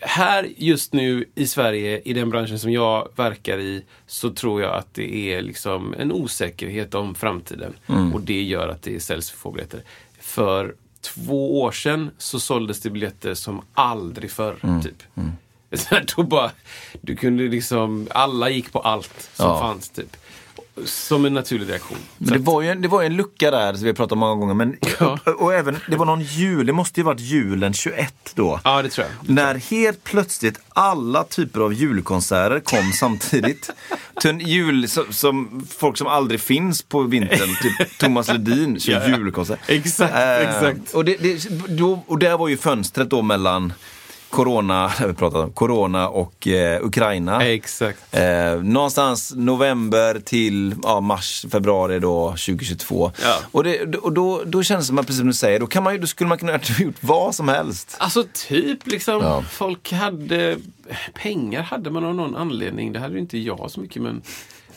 Speaker 1: här just nu i Sverige, i den branschen som jag verkar i, så tror jag att det är liksom en osäkerhet om framtiden. Och det gör att det säljs för få biljetter. För två år sedan så såldes det biljetter som aldrig förr. Typ. Så här, då bara, du kunde liksom, alla gick på allt som
Speaker 2: Ja.
Speaker 1: fanns. typ. Som en naturlig reaktion.
Speaker 2: Men det var ju en, det var ju en lucka där som vi har pratat om många gånger. Men,
Speaker 1: Ja.
Speaker 2: och även, det var någon jul, det måste ju varit julen 21 då.
Speaker 1: Ja, det tror jag.
Speaker 2: När helt plötsligt alla typer av julkonserter kom samtidigt. Till en jul som, som folk som aldrig finns på vintern, typ Thomas Ledin kör
Speaker 1: Ja, ja.
Speaker 2: julkonsert.
Speaker 1: Exakt,
Speaker 2: Eh,
Speaker 1: exakt.
Speaker 2: Och, det, det, då, och där var ju fönstret då mellan Corona, vi pratat om, Corona och eh, Ukraina.
Speaker 1: Exakt.
Speaker 2: Eh, någonstans november till ja, mars, februari då 2022.
Speaker 1: Ja.
Speaker 2: Och, det, och då, då känns det som att, precis som du säger, då, kan man ju, då skulle man kunna ha gjort vad som helst.
Speaker 1: Alltså typ liksom,
Speaker 2: Ja.
Speaker 1: folk hade pengar hade man av någon anledning. Det hade ju inte jag så mycket men,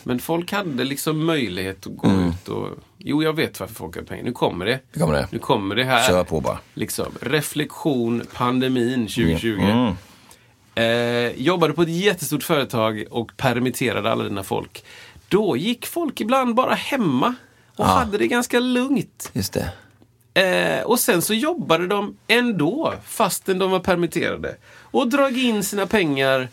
Speaker 1: men folk hade liksom möjlighet att gå ut och Jo, jag vet varför folk har pengar. Nu kommer det.
Speaker 2: Nu kommer det.
Speaker 1: Nu kommer det här.
Speaker 2: Kör på bara.
Speaker 1: Liksom, reflektion, pandemin 2020.
Speaker 2: Mm.
Speaker 1: Eh, jobbade på ett jättestort företag och permitterade alla dina folk. Då gick folk ibland bara hemma och hade det ganska lugnt.
Speaker 2: Just det.
Speaker 1: Eh, och sen så jobbade de ändå, fastän de var permitterade. Och drog in sina pengar,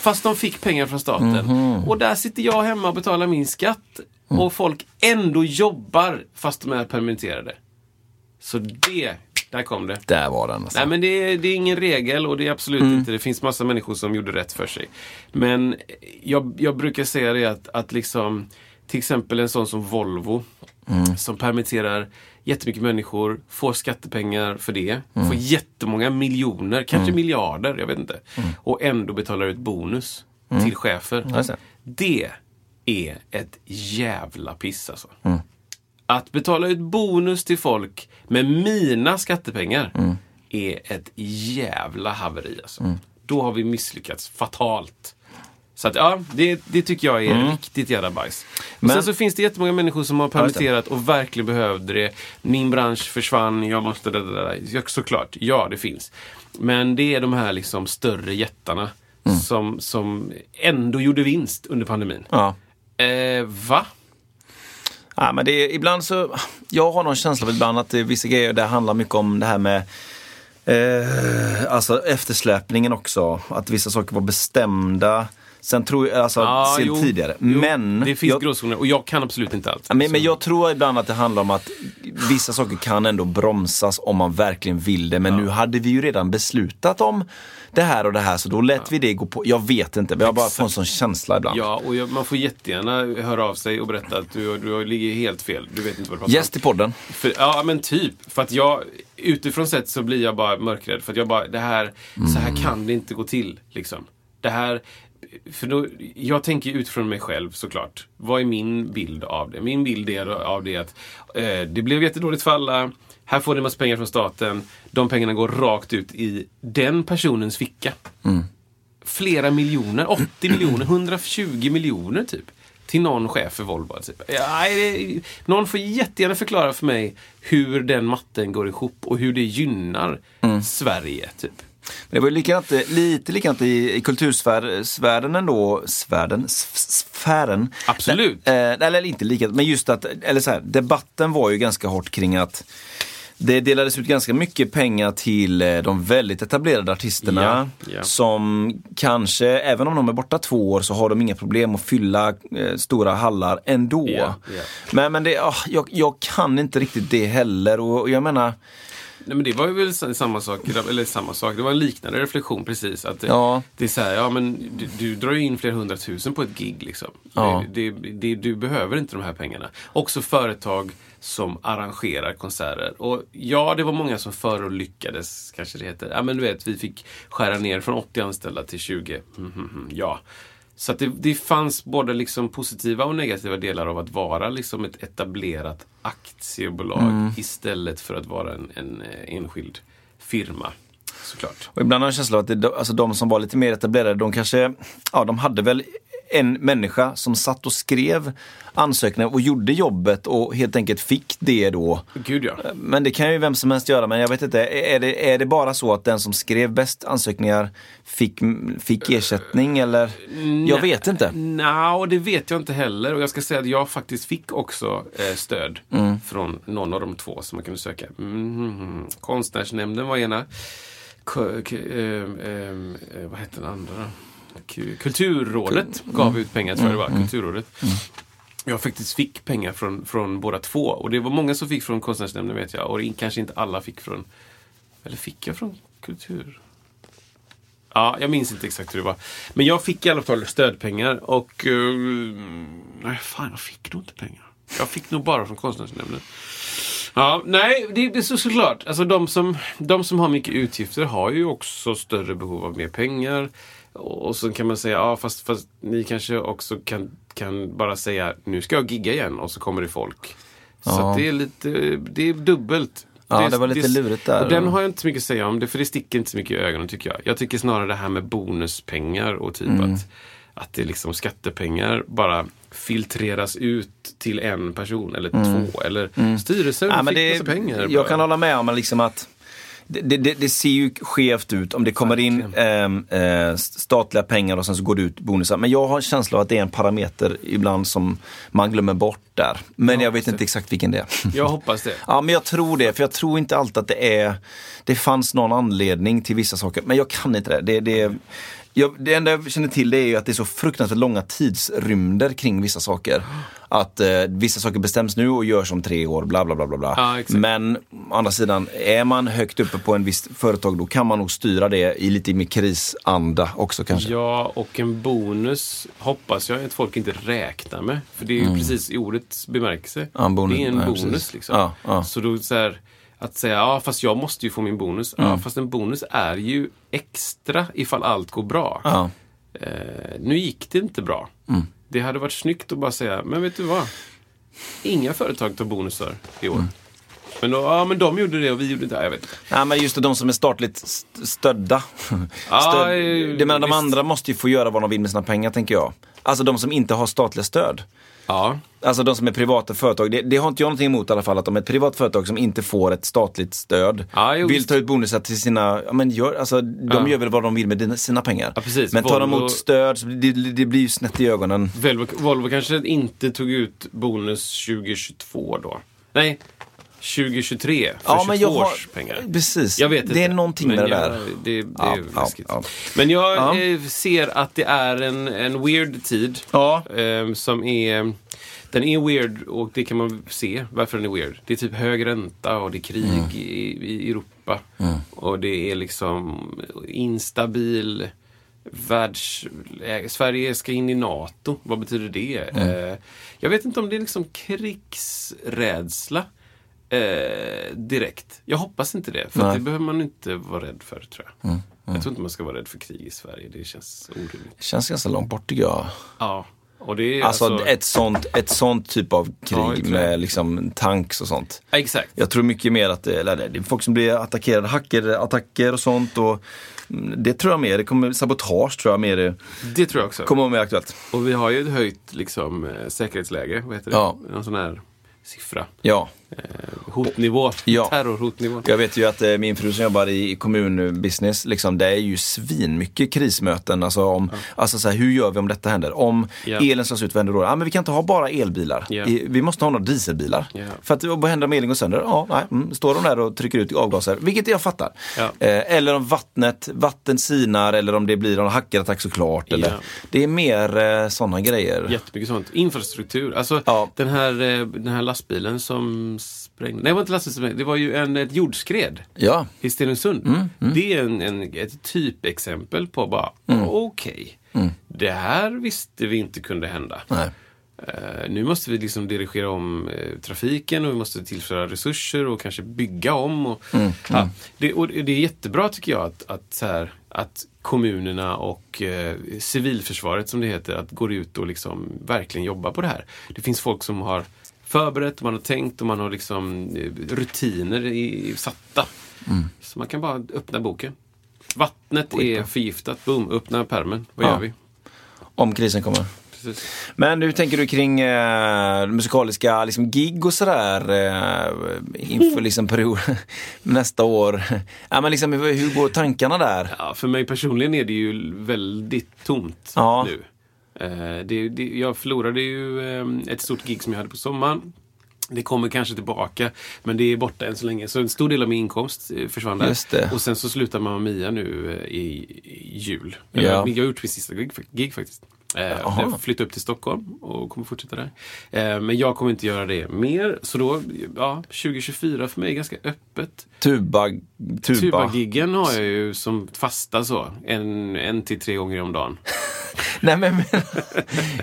Speaker 1: fast de fick pengar från staten. Och där sitter jag hemma och betalar min skatt. Och folk ändå jobbar, fast de är permitterade. Så det, där kom det.
Speaker 2: Där var den. Alltså.
Speaker 1: Nej men det är, det är ingen regel och det är absolut inte. Det finns massa människor som gjorde rätt för sig. Men jag, jag brukar säga det att, att liksom till exempel en sån som Volvo som permitterar jättemycket människor, får skattepengar för det, får jättemånga miljoner, kanske miljarder, jag vet inte. Och ändå betalar ut bonus till chefer.
Speaker 2: Det.
Speaker 1: Det är ett jävla piss alltså. Att betala ut bonus till folk med mina skattepengar är ett jävla haveri. Alltså. Då har vi misslyckats fatalt. Så att, ja, det, det tycker jag är riktigt jävla bajs. Och
Speaker 2: Men-
Speaker 1: sen så finns det jättemånga människor som har
Speaker 2: det.
Speaker 1: permitterat och verkligen behövde det. Min bransch försvann, jag måste... Det, det, det. Ja, såklart, ja det finns. Men det är de här liksom större jättarna som, som ändå gjorde vinst under pandemin.
Speaker 2: Ja.
Speaker 1: Eh, va?
Speaker 2: Ja, men det är, ibland så, jag har någon känsla av ibland att det är vissa grejer där handlar mycket om det här med eh, alltså eftersläpningen också. Att vissa saker var bestämda sen, tror jag, alltså,
Speaker 1: Ja,
Speaker 2: sen
Speaker 1: jo.
Speaker 2: tidigare.
Speaker 1: Jo,
Speaker 2: men,
Speaker 1: det finns
Speaker 2: jag,
Speaker 1: gråzoner och jag kan absolut inte allt.
Speaker 2: Ja, men,
Speaker 1: Så-
Speaker 2: men jag tror ibland att det handlar om att vissa saker kan ändå bromsas om man verkligen vill det. Men nu hade vi ju redan beslutat om det här och det här så då lät vi det gå på. Jag vet inte, men jag bara får en sån känsla ibland.
Speaker 1: Ja, och jag, man får jättegärna höra av sig och berätta att du, du ligger helt fel. Du vet inte vad du pratar
Speaker 2: Gäst i podden.
Speaker 1: För, ja, men typ. För att jag, utifrån sett så blir jag bara mörkrädd. För att jag bara, det här, så här kan det inte gå till. Liksom. Det här, för då, jag tänker utifrån mig själv såklart. Vad är min bild av det? Min bild är av det att eh, det blev jättedåligt för alla. Här får ni massa pengar från staten. De pengarna går rakt ut i den personens ficka. Flera miljoner, 80 miljoner, 120 miljoner typ. Till någon chef för Volvo. Typ. Ja, det, någon får jättegärna förklara för mig hur den matten går ihop och hur det gynnar Sverige. Typ.
Speaker 2: Men det var ju likadant, eh, lite likadant i, i kultursfären ändå, svärden, sfären.
Speaker 1: Absolut.
Speaker 2: Eh, eller inte likadant, men just att, eller så här, debatten var ju ganska hårt kring att det delades ut ganska mycket pengar till eh, de väldigt etablerade artisterna
Speaker 1: Ja, ja.
Speaker 2: som kanske, även om de är borta två år, så har de inga problem att fylla eh, stora hallar ändå.
Speaker 1: Ja.
Speaker 2: Men, men det, ah, jag, jag kan inte riktigt det heller och, och jag menar,
Speaker 1: Nej, men det var ju väl samma sak, eller samma sak, det var en liknande reflektion precis. Att det,
Speaker 2: Ja.
Speaker 1: det är så här, ja men du, du drar ju in flera hundratusen på ett gig liksom.
Speaker 2: Ja.
Speaker 1: Det, det, du behöver inte de här pengarna. Också företag som arrangerar konserter. Och ja, det var många som förolyckades, kanske det heter. Ja men du vet, vi fick skära ner från 80 anställda till 20. Mm, mm, mm, ja. Så det, det fanns både liksom positiva och negativa delar av att vara liksom ett etablerat aktiebolag istället för att vara en, en eh, enskild firma. Såklart.
Speaker 2: Och ibland har jag en känsla av att det, alltså de som var lite mer etablerade, de kanske, ja de hade väl en människa som satt och skrev ansökningar och gjorde jobbet och helt enkelt fick det då.
Speaker 1: Gud ja.
Speaker 2: Men det kan ju vem som helst göra, men jag vet inte, är det, är det bara så att den som skrev bäst ansökningar fick, fick ersättning eller? Jag vet inte.
Speaker 1: Nej, och det vet jag inte heller. Och jag ska säga att jag faktiskt fick också eh, stöd
Speaker 2: Mm.
Speaker 1: från någon av de två som man kunde söka. Mm, Konstnärsnämnden var ena. K- ehm, ehm, eh, vad hette den andra då? Kulturrådet
Speaker 2: Mm.
Speaker 1: gav ut pengar, tror jag det var. Kulturrådet. Jag faktiskt fick pengar från, från båda två. Och det var många som fick från Konstnärsnämnden vet jag. Och kanske inte alla fick från... Eller fick jag från Kultur? Ja, jag minns inte exakt hur det var. Men jag fick i alla fall stödpengar och... Uh, nej, fan, jag fick nog inte pengar. Jag fick nog bara från Konstnärsnämnden. Ja, nej, det, det är så såklart. Alltså de som, de som har mycket utgifter har ju också större behov av mer pengar. Och, så kan man säga, ja fast, fast ni kanske också kan, kan bara säga, nu ska jag gigga igen och så kommer det folk. Så
Speaker 2: Ja.
Speaker 1: det är lite, det är dubbelt.
Speaker 2: Ja, det var lite lurigt där.
Speaker 1: Och den har jag inte så mycket att säga om, det, för det sticker inte så mycket i ögonen tycker jag. Jag tycker snarare det här med bonuspengar och typ
Speaker 2: Mm.
Speaker 1: att, att det liksom skattepengar bara filtreras ut till en person eller två. Eller styrelsen
Speaker 2: Mm. Ja, men
Speaker 1: fick
Speaker 2: det,
Speaker 1: massa pengar.
Speaker 2: jag
Speaker 1: bara.
Speaker 2: kan hålla med om liksom att det, det, det ser ju skevt ut om det kommer in ehm, eh, statliga pengar och sen så går det ut bonusar. Men jag har en känsla av att det är en parameter ibland som man glömmer bort där. Men jag vet inte exakt vilken det är.
Speaker 1: Jag hoppas det.
Speaker 2: Ja, men jag tror det. För jag tror inte alltid att det är... Det fanns någon anledning till vissa saker. Men jag kan inte det. Det, det, jag, det enda jag känner till det är ju att det är så fruktansvärt långa tidsrymder kring vissa saker. Att eh, vissa saker bestäms nu och görs om tre år, bla bla bla. bla, bla.
Speaker 1: Ja.
Speaker 2: Men å andra sidan, är man högt uppe på en viss företag då kan man nog styra det i lite mer krisanda också kanske.
Speaker 1: Ja, och en bonus hoppas jag att folk inte räknar med. För det är ju precis i ordets bemärkelse.
Speaker 2: Mm. Ja, bonus.
Speaker 1: Det är en
Speaker 2: Ja,
Speaker 1: bonus
Speaker 2: precis.
Speaker 1: liksom.
Speaker 2: Ja.
Speaker 1: Så då så här, att säga, ja fast jag måste ju få min bonus.
Speaker 2: Mm.
Speaker 1: Ja, fast en bonus är ju extra ifall allt går bra.
Speaker 2: Ja.
Speaker 1: Eh, nu gick det inte bra.
Speaker 2: Mm.
Speaker 1: Det hade varit snyggt att bara säga, men vet du vad? Inga företag tar bonusar i år.
Speaker 2: Mm.
Speaker 1: Men, då, ja, men de gjorde det och vi gjorde inte. Jag vet inte.
Speaker 2: Nej men just det, de som är statligt st- stödda. Stöd, det menar de andra måste ju få göra vad de vill med sina pengar tänker jag. Alltså de som inte har statliga stöd.
Speaker 1: Ja.
Speaker 2: Alltså de som är privata företag, det, det har inte jag någonting emot i alla fall, att de är ett privat företag som inte får ett statligt stöd.
Speaker 1: Ja, jo,
Speaker 2: vill ta ut bonusar till sina, ja men gör, alltså de
Speaker 1: Ja.
Speaker 2: gör väl vad de vill med dina, sina pengar.
Speaker 1: Ja.
Speaker 2: Men tar de emot stöd, så det, det, det blir ju snett i ögonen.
Speaker 1: Volvo, Volvo kanske inte tog ut bonus 2022 då. Nej, 2023 för
Speaker 2: Ja,
Speaker 1: 22
Speaker 2: men jag har-
Speaker 1: års pengar.
Speaker 2: Precis.
Speaker 1: Jag vet inte.
Speaker 2: Det är någonting
Speaker 1: men
Speaker 2: med det
Speaker 1: jag,
Speaker 2: där.
Speaker 1: Det, det
Speaker 2: Ja,
Speaker 1: är läskigt.
Speaker 2: ja.
Speaker 1: Men jag
Speaker 2: Ja.
Speaker 1: eh, ser att det är en, en weird tid.
Speaker 2: Ja.
Speaker 1: eh, som är... Den är weird och det kan man se varför den är weird. Det är typ hög ränta och det är krig
Speaker 2: Mm.
Speaker 1: i, i Europa. Och det är liksom instabil världsläge. Sverige ska in i NATO. Vad betyder det? Eh, jag vet inte om det är liksom krigsrädsla eh, direkt. Jag hoppas inte det. För det behöver man inte vara rädd för tror jag. Jag tror inte man ska vara rädd för krig i Sverige. Det känns orimligt.
Speaker 2: Det känns ganska långt bort tycker jag.
Speaker 1: Ja.
Speaker 2: Alltså,
Speaker 1: alltså,
Speaker 2: ett, sånt, ett sånt typ av krig
Speaker 1: Ja,
Speaker 2: med liksom tanks och sånt.
Speaker 1: Exakt.
Speaker 2: Jag tror mycket mer att det, eller det är folk som blir attackerade, hackerattacker och sånt. Och mm, det tror jag mer, det kommer, sabotage tror jag mer det
Speaker 1: Det tror jag också.
Speaker 2: kommer vara mer aktuellt.
Speaker 1: Och vi har ju ett höjt liksom, eh, säkerhetsläge. Vad heter det?
Speaker 2: Ja.
Speaker 1: Någon sån här siffra.
Speaker 2: Ja.
Speaker 1: Eh, hotnivå.
Speaker 2: Ja.
Speaker 1: Terrorhotnivå.
Speaker 2: Jag vet ju att eh, min fru som jobbar i kommunbusiness, liksom, det är ju svinmycket krismöten. Alltså, om, alltså så här, hur gör vi om detta händer? Om
Speaker 1: Ja.
Speaker 2: elen slås ut, vad händer då? Ja, men vi kan inte ha bara elbilar.
Speaker 1: Ja.
Speaker 2: I, vi måste ha några dieselbilar.
Speaker 1: Ja.
Speaker 2: För att vad händer om elen går sönder? Ja, nej, mm, står de där och trycker ut avgaser, vilket jag fattar.
Speaker 1: Ja.
Speaker 2: Eh, eller om vattnet, vatten sinar eller om det blir en hackerattack såklart. Eller,
Speaker 1: Ja.
Speaker 2: Det är mer eh, sådana grejer.
Speaker 1: Jättemycket sånt. Infrastruktur. Alltså
Speaker 2: Ja.
Speaker 1: den, här, eh, den här lastbilen som sprängde. Nej, det var inte sprängde. Det var ju en, ett jordskred
Speaker 2: Ja,
Speaker 1: i Stenungsund.
Speaker 2: Mm,
Speaker 1: Det är en, en, ett typexempel på bara,
Speaker 2: Mm.
Speaker 1: okej. Det här visste vi inte kunde hända.
Speaker 2: nej.
Speaker 1: Eh, nu måste vi liksom dirigera om eh, trafiken och vi måste tillföra resurser och kanske bygga om. Och, ja, det, och det är jättebra tycker jag att, att, här, att kommunerna och eh, civilförsvaret som det heter, att går ut och liksom verkligen jobbar på det här. Det finns folk som har förberett, man har tänkt och man har liksom eh, rutiner i, satta. Så man kan bara öppna boken. Vattnet är förgiftat, boom, öppna pärmen. Vad
Speaker 2: Ja.
Speaker 1: gör vi?
Speaker 2: Om krisen kommer.
Speaker 1: Precis.
Speaker 2: Men hur tänker du kring eh, musikaliska liksom, gig och sådär eh, inför liksom, period, nästa år? ja, men liksom, hur, hur går tankarna där?
Speaker 1: Ja, för mig personligen är det ju väldigt tomt
Speaker 2: Ja.
Speaker 1: nu. Eh, det, det, jag förlorade ju eh, ett stort gig som jag hade på sommaren. Det kommer kanske tillbaka, men det är borta än så länge. Så en stor del av min inkomst eh, försvann där. Och sen så slutar Mamma Mia nu i, i jul.
Speaker 2: Ja.
Speaker 1: Jag har gjort mitt sista gig, gig faktiskt. Eh, jag flyttar upp till Stockholm och kommer fortsätta där. Eh, men jag kommer inte göra det mer. Så då, ja, 2024 för mig är ganska öppet.
Speaker 2: Tuba, tuba.
Speaker 1: Tuba-giggen har jag ju som fasta så. En, en till tre gånger om dagen.
Speaker 2: Nej, men, men,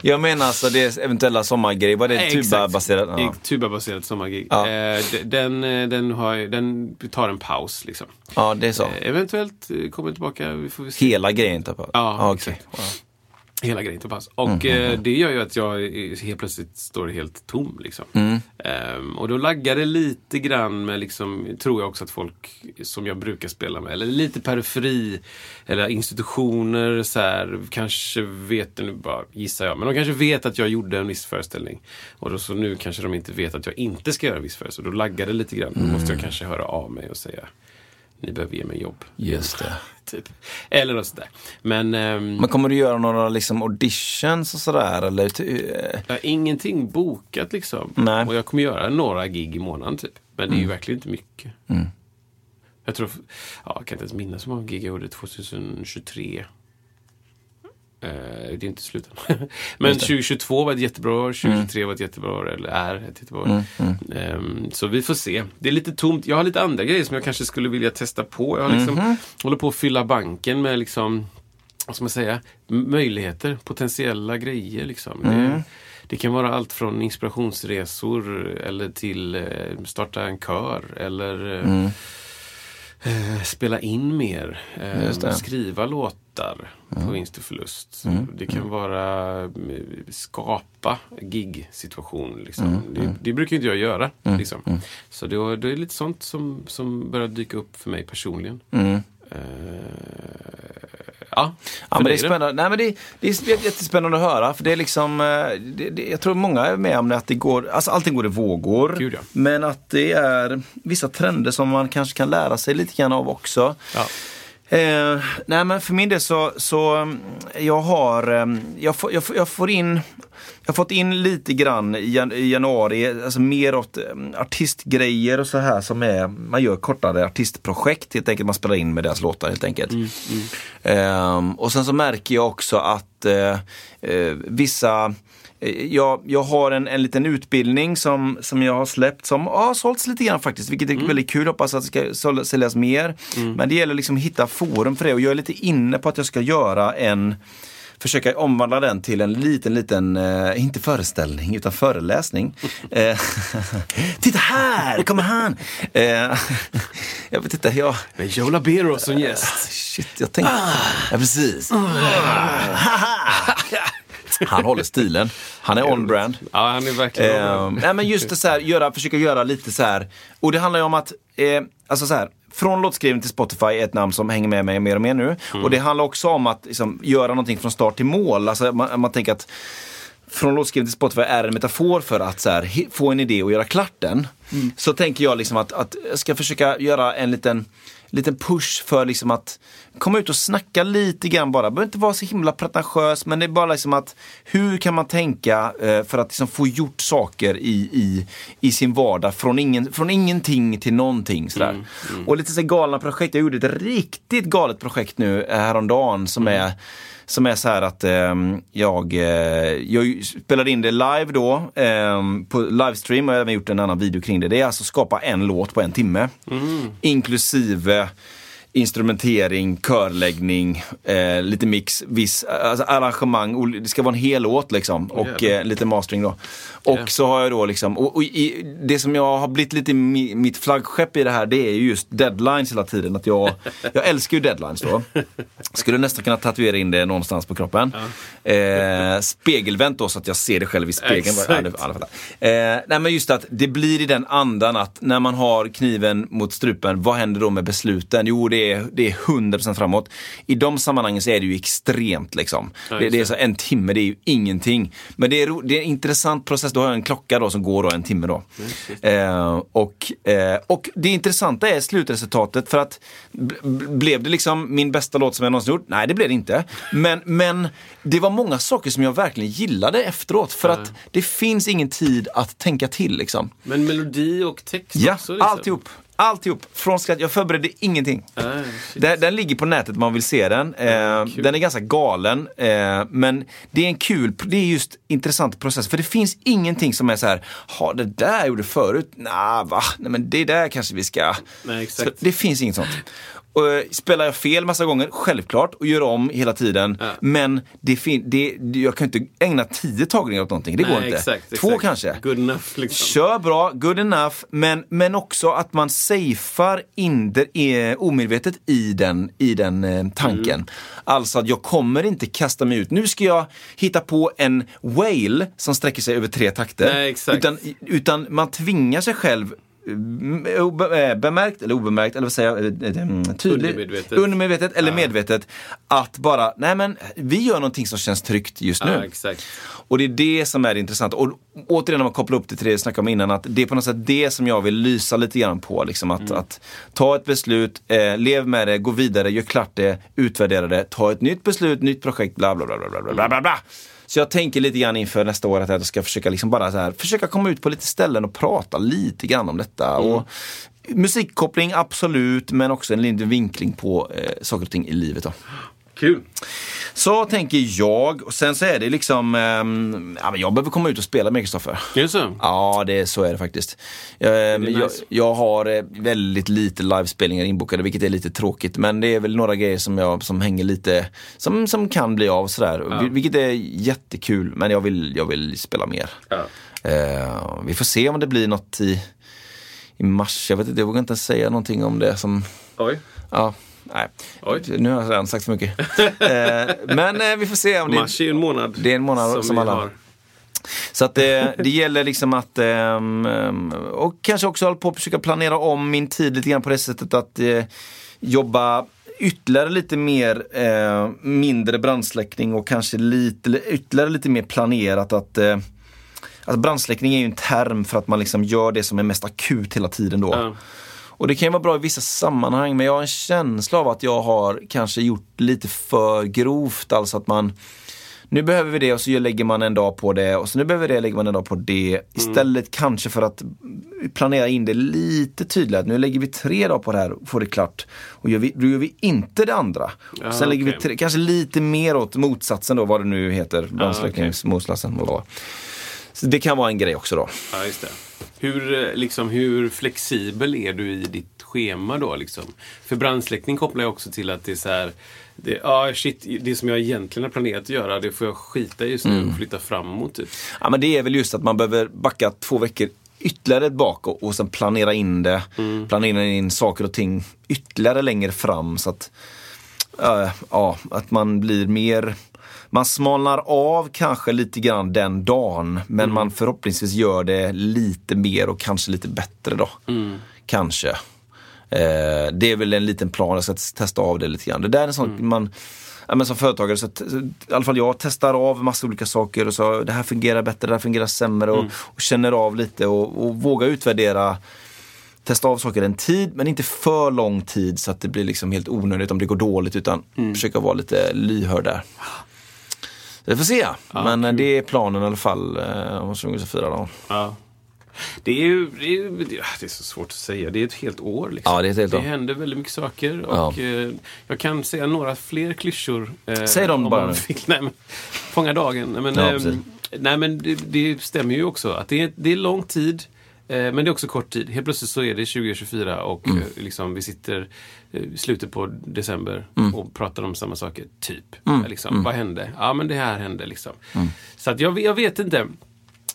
Speaker 2: jag menar alltså det är eventuella sommargrejer, var det tuba-baserat? Ja.
Speaker 1: Tuba-baserat sommargig.
Speaker 2: Ja.
Speaker 1: Eh, den, den, har, den tar en paus liksom.
Speaker 2: ja, det är så.
Speaker 1: Eventuellt kommer tillbaka, vi får se.
Speaker 2: Hela grejen tar på?
Speaker 1: Ja,
Speaker 2: okej.
Speaker 1: exakt.
Speaker 2: Ja.
Speaker 1: Hela grejen tar paus. Och eh, det gör ju att jag helt plötsligt står helt tom. Liksom. Ehm, och då laggar det lite grann med, liksom, tror jag också att folk som jag brukar spela med, eller lite periferi, eller institutioner, så här, kanske vet, nu bara gissar jag, men de kanske vet att jag gjorde en viss föreställning. Och då, så nu kanske de inte vet att jag inte ska göra en viss föreställning. Då laggar det lite grann. Då måste jag kanske höra av mig och säga, ni behöver ge mig jobb.
Speaker 2: Just det.
Speaker 1: Typ. Eller något sådär. Men, ehm,
Speaker 2: Men kommer du göra några liksom, auditions och sådär? Eller, eh,
Speaker 1: Jag har ingenting bokat liksom.
Speaker 2: Nej.
Speaker 1: Och jag kommer göra några gig i månaden typ. Men det är ju verkligen inte mycket. Jag tror, ja, jag kan inte ens minnas hur många gig jag gjorde 2023. Eh, det är inte slut. Men 2022 var ett jättebra år, 2023 var ett jättebra år, eller är ett jättebra år. Ehm, så vi får se. Det är lite tomt. Jag har lite andra grejer som jag kanske skulle vilja testa på. Jag liksom, håller på att fylla banken med liksom vad ska man säga, möjligheter, potentiella grejer. Liksom. Det, det kan vara allt från inspirationsresor eller till eh, starta en kör eller eh, spela in mer, eh, skriva låtar på vinst och förlust. Det kan vara eh, skapa gig-situation. Liksom. Det, det brukar inte jag göra. Liksom. Så det, det är lite sånt som, som börjar dyka upp för mig personligen.
Speaker 2: mm.
Speaker 1: Eh, Ja,
Speaker 2: Ja, men det är spännande. Nej, men det, det är jättespännande att höra. För det är liksom, eh, det, det, jag tror många är med om det, att det går, alltså allting går i vågor.
Speaker 1: Gud, ja.
Speaker 2: Men att det är vissa trender som man kanske kan lära sig lite grann av också.
Speaker 1: Ja.
Speaker 2: Eh, nej men för min del så, så mm, jag har, eh, jag, får, jag, får, jag får in jag har fått in lite grann i jan- i januari, alltså mer åt eh, artistgrejer och så här som är, man gör kortare artistprojekt helt enkelt, man spelar in med deras låtar helt enkelt. Ehm, och sen så märker jag också att eh, eh, vissa jag, jag har en, en liten utbildning som, som jag har släppt som har sålts lite grann faktiskt, vilket är väldigt kul. Hoppas att det ska säljas mer. Men det gäller liksom att hitta forum för det och jag är lite inne på att jag ska göra en försöka omvandla den till en liten, liten, eh, inte föreställning utan föreläsning. Eh, Titta här, kommer han! Eh, jag vet inte, jag...
Speaker 1: Med Joe Labero som gäst.
Speaker 2: Shit, jag tänkte... Ja, precis. Han håller stilen. Han är on-brand.
Speaker 1: Ja, han är verkligen...
Speaker 2: Eh, nej men just det så här, göra, försöka göra lite så här. Och det handlar ju om att, eh, alltså så här, från låtskrivning till Spotify är ett namn som hänger med mig mer och mer nu. Och det handlar också om att liksom, göra någonting från start till mål. Alltså man, man tänker att från låtskrivning till Spotify är en metafor för att så här, få en idé och göra klart den. Så tänker jag liksom att, att jag ska försöka göra en liten liten push för liksom att komma ut och snacka lite grann bara. Det behöver inte vara så himla pretentiös men det är bara liksom att hur kan man tänka eh, för att liksom få gjort saker i, i, i sin vardag från, ingen, från ingenting till någonting. Sådär. Och lite så galna projekt. Jag gjorde ett riktigt galet projekt nu eh, häromdagen som är som är så här att ehm, jag, eh, jag spelade in det live då ehm, på livestream och jag har även gjort en annan video kring det. Det är alltså skapa en låt på en timme. Inklusive instrumentering, körläggning, eh, lite mix, viss alltså arrangemang. Det ska vara en hel låt liksom. Och eh, lite mastering då. Och så har jag då liksom, och, och i, det som jag har blivit lite mi, mitt flaggskepp i det här det är ju just deadlines hela tiden. Att jag, jag älskar ju deadlines då. Skulle nästan kunna tatuera in det någonstans på kroppen. Eh, spegelvänt då så att jag ser det själv i spegeln.
Speaker 1: Exakt.
Speaker 2: Ja. Eh, nej men just att det blir i den andan att när man har kniven mot strupen, vad händer då med besluten? Jo, det är, det är 100% framåt. I de sammanhangen så är det ju extremt liksom. det, det är så en timme, det är ju ingenting. Men det är, det är en intressant process. Då har jag en klocka då som går då en timme då. Eh, och, eh, och det intressanta är slutresultatet för att blev det liksom min bästa låt som jag någonsin gjort? Nej, det blev det inte. Men, men det var många saker som jag verkligen gillade efteråt för att det finns ingen tid att tänka till liksom.
Speaker 1: Men melodi och text
Speaker 2: Ja,
Speaker 1: också? Liksom.
Speaker 2: alltihop. Alltihop. Från skratt. Jag förberedde ingenting.
Speaker 1: Shit.
Speaker 2: Den, den ligger på nätet man vill se den. Eh, den är ganska galen. Eh, men det är en kul, det är just intressant process. För det finns ingenting som är så här, ha det där gjorde förut, nah, va? Nej men det där kanske vi ska...
Speaker 1: Nej, exakt.
Speaker 2: Så det finns inget sånt. Och, eh, spelar jag fel massa gånger, självklart, och gör om hela tiden.
Speaker 1: Ja.
Speaker 2: Men det det, jag kan inte ägna tio tagningar åt någonting, det går
Speaker 1: Nej,
Speaker 2: inte.
Speaker 1: exakt,
Speaker 2: Två
Speaker 1: exakt.
Speaker 2: kanske.
Speaker 1: Good enough liksom.
Speaker 2: Kör bra, good enough, men, men också att man safear in det, eh, omedvetet i den, i den eh, tanken.
Speaker 1: Mm.
Speaker 2: Alltså att jag kommer inte kasta mig ut. Nu ska jag hitta på en wail som sträcker sig över tre takter.
Speaker 1: Nej.
Speaker 2: Utan, utan man tvingar sig själv bemärkt eller obemärkt, eller vad säger jag, Eh, eh, tydligt,
Speaker 1: Undermedvetet.
Speaker 2: undermedvetet eller medvetet. Att bara, nej men vi gör någonting som känns tryggt just nu.
Speaker 1: Ja.
Speaker 2: Och det är det som är intressant. Och återigen om man kopplar upp det till det jag snackade om innan, att det är på något sätt det som jag vill lysa lite grann på. Liksom, att, mm. att ta ett beslut, eh, lev med det, gå vidare, gör klart det, utvärdera det, ta ett nytt beslut, nytt projekt, bla bla bla bla bla bla bla. bla. Så jag tänker lite grann inför nästa år att jag ska försöka liksom bara så här, försöka komma ut på lite ställen och prata lite grann om detta. Mm. Och, musikkoppling, absolut, men också en liten vinkling på eh, saker och ting i livet. Då.
Speaker 1: Kul.
Speaker 2: Så tänker jag. Och sen så är det liksom, ehm, ja, men jag behöver komma ut och spela med Kristoffer.
Speaker 1: Är det så?
Speaker 2: Ja, det, så är det faktiskt. Ehm, jag,
Speaker 1: nice.
Speaker 2: jag har eh, väldigt lite livespelningar inbokade, vilket är lite tråkigt. Men det är väl några grejer som, jag, som hänger lite, som, som kan bli av sådär. Vil- Vilket är jättekul, men jag vill, jag vill spela mer.
Speaker 1: Ja.
Speaker 2: Ehm, vi får se om det blir något i, i mars. Jag vet inte, jag vågar inte säga någonting om det som
Speaker 1: Oj.
Speaker 2: Ja, nej.
Speaker 1: Oj.
Speaker 2: Nu har jag redan sagt för mycket. eh, men eh, vi får se om det...
Speaker 1: Mars är ju en månad.
Speaker 2: Det är en månad som
Speaker 1: vi
Speaker 2: alla.
Speaker 1: har.
Speaker 2: Så att det, det gäller liksom att, ehm, ehm, och kanske också hålla på att försöka planera om min tid lite grann på det sättet att eh, jobba ytterligare lite mer eh, mindre brandsläckning och kanske lite, ytterligare lite mer planerat att eh, Alltså brandsläckning är ju en term för att man liksom gör det som är mest akut hela tiden då.
Speaker 1: Ja.
Speaker 2: Och det kan ju vara bra i vissa sammanhang men jag har en känsla av att jag har kanske gjort lite för grovt. Alltså att man nu behöver vi det och så lägger man en dag på det och så nu behöver vi det lägger man en dag på det. Istället kanske för att planera in det lite tydligare. Nu lägger vi tre dagar på det här och får det klart. Och gör vi, då gör vi inte det andra.
Speaker 1: Ja,
Speaker 2: och sen lägger vi tre, kanske lite mer åt motsatsen då, vad det nu heter. var. Så det kan vara en grej också då.
Speaker 1: Ja, just det. Hur, eh, liksom, hur flexibel är du i ditt schema då? Liksom? För brandsläckning kopplar jag också till att det är så här, det, ah, shit, det som jag egentligen har planerat att göra, det får jag skita i just nu
Speaker 2: Mm.
Speaker 1: och flytta framåt. Typ.
Speaker 2: Ja, men det är väl just att man behöver backa två veckor ytterligare bak och, och sen planera in det. Planera in saker och ting ytterligare längre fram så att, eh, ja, att man blir mer man smalnar av kanske lite grann den dagen men man förhoppningsvis gör det lite mer och kanske lite bättre då. Kanske. Eh, det är väl en liten plan, jag ska testa av det lite grann. Det där är en sån man Ja, men som företagare så att, i alla fall jag testar av massa olika saker och så det här fungerar bättre, det här fungerar sämre och, och känner av lite och, och våga utvärdera Testa av saker en tid men inte för lång tid så att det blir liksom helt onödigt om det går dåligt utan försöka vara lite lyhörd där. Vi får se. men eh, det är planen i alla fall eh, om 2024 då.
Speaker 1: Ja. Det är ju det är, ja, det är så svårt att säga. Det är ett helt år. Liksom.
Speaker 2: Ja, det är ett helt år.
Speaker 1: händer väldigt mycket saker.
Speaker 2: Ja.
Speaker 1: Och, eh, jag kan säga några fler klyschor. Eh,
Speaker 2: Säg dem bara
Speaker 1: vill. Nej, men, fånga dagen. Men,
Speaker 2: Ja, precis.
Speaker 1: nej, men det, det stämmer ju också. att Det är, det är lång tid. Eh, Men det är också kort tid. Helt plötsligt så är det 2024 och
Speaker 2: Mm.
Speaker 1: eh, liksom, vi sitter eh, i slutet på december
Speaker 2: Mm.
Speaker 1: och pratar om samma saker. Typ. Liksom, Vad hände? Ja, men det här hände. Liksom. Så att jag, jag vet inte.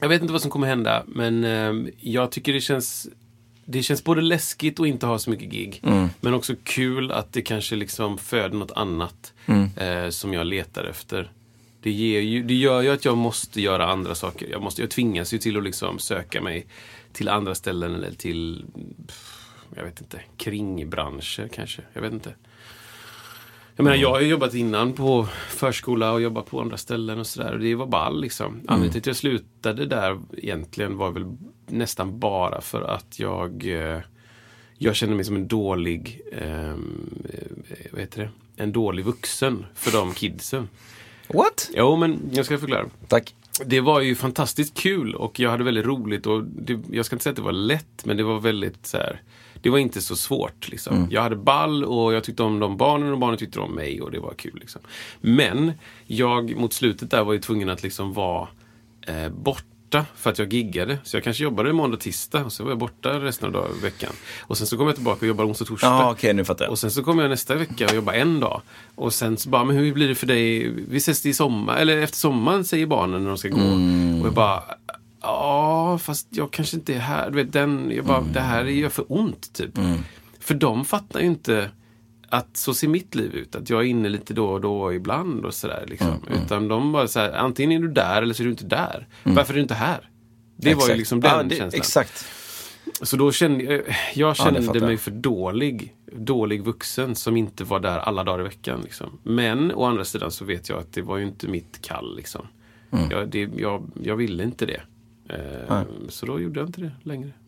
Speaker 1: Jag vet inte vad som kommer hända, men eh, jag tycker det känns det känns både läskigt att inte ha så mycket gig. Men också kul att det kanske liksom föder något annat eh, som jag letar efter. Det, ger ju, det gör ju att jag måste göra andra saker. Jag, måste, jag tvingas ju till att liksom söka mig till andra ställen eller till, jag vet inte, kringbranscher kanske. Jag vet inte. Jag menar, jag har ju jobbat innan på förskola och jobbat på andra ställen och sådär. Och det var ball liksom. Anledningen till att jag slutade där egentligen var väl nästan bara för att jag eh, jag känner mig som en dålig, ehm, eh, vad heter det? En dålig vuxen för de kidsen.
Speaker 2: What?
Speaker 1: Jo, men jag ska förklara.
Speaker 2: Tack.
Speaker 1: Det var ju fantastiskt kul och jag hade väldigt roligt och det, jag ska inte säga att det var lätt men det var väldigt så här. Det var inte så svårt. Liksom. Jag hade ball och jag tyckte om de barnen och barnen tyckte om mig och det var kul. Liksom. Men jag mot slutet där var ju tvungen att liksom vara eh, borta för att jag giggade. Så jag kanske jobbade måndag, tisdag och så var jag borta resten av dag, veckan. Och sen så kom jag tillbaka och jobbade onsdag, torsdag.
Speaker 2: Ja, okej, nu fattar jag.
Speaker 1: Och sen så kommer jag nästa vecka och jobbar en dag. Och sen så bara, men hur blir det för dig? Vi ses i sommar, eller efter sommaren säger barnen när de ska gå.
Speaker 2: Mm.
Speaker 1: Och jag bara, ja fast jag kanske inte är här. Du vet, den, jag bara, det här gör för ont typ.
Speaker 2: Mm.
Speaker 1: För de fattar ju inte att så ser mitt liv ut. Att jag är inne lite då och då ibland och sådär. Liksom.
Speaker 2: Mm,
Speaker 1: Utan de bara så här, antingen är du där eller så är du inte där. Varför är du inte här? Det var ju
Speaker 2: Mm. Exakt.
Speaker 1: liksom den
Speaker 2: ja, det,
Speaker 1: känslan.
Speaker 2: Exakt.
Speaker 1: Så då kände jag, jag kände
Speaker 2: jag.
Speaker 1: mig för dålig. Dålig vuxen som inte var där alla dagar i veckan. Liksom. Men å andra sidan så vet jag att det var ju inte mitt kall. Liksom.
Speaker 2: Mm.
Speaker 1: Jag, det, jag, jag ville inte det. Eh, så då gjorde jag inte det längre.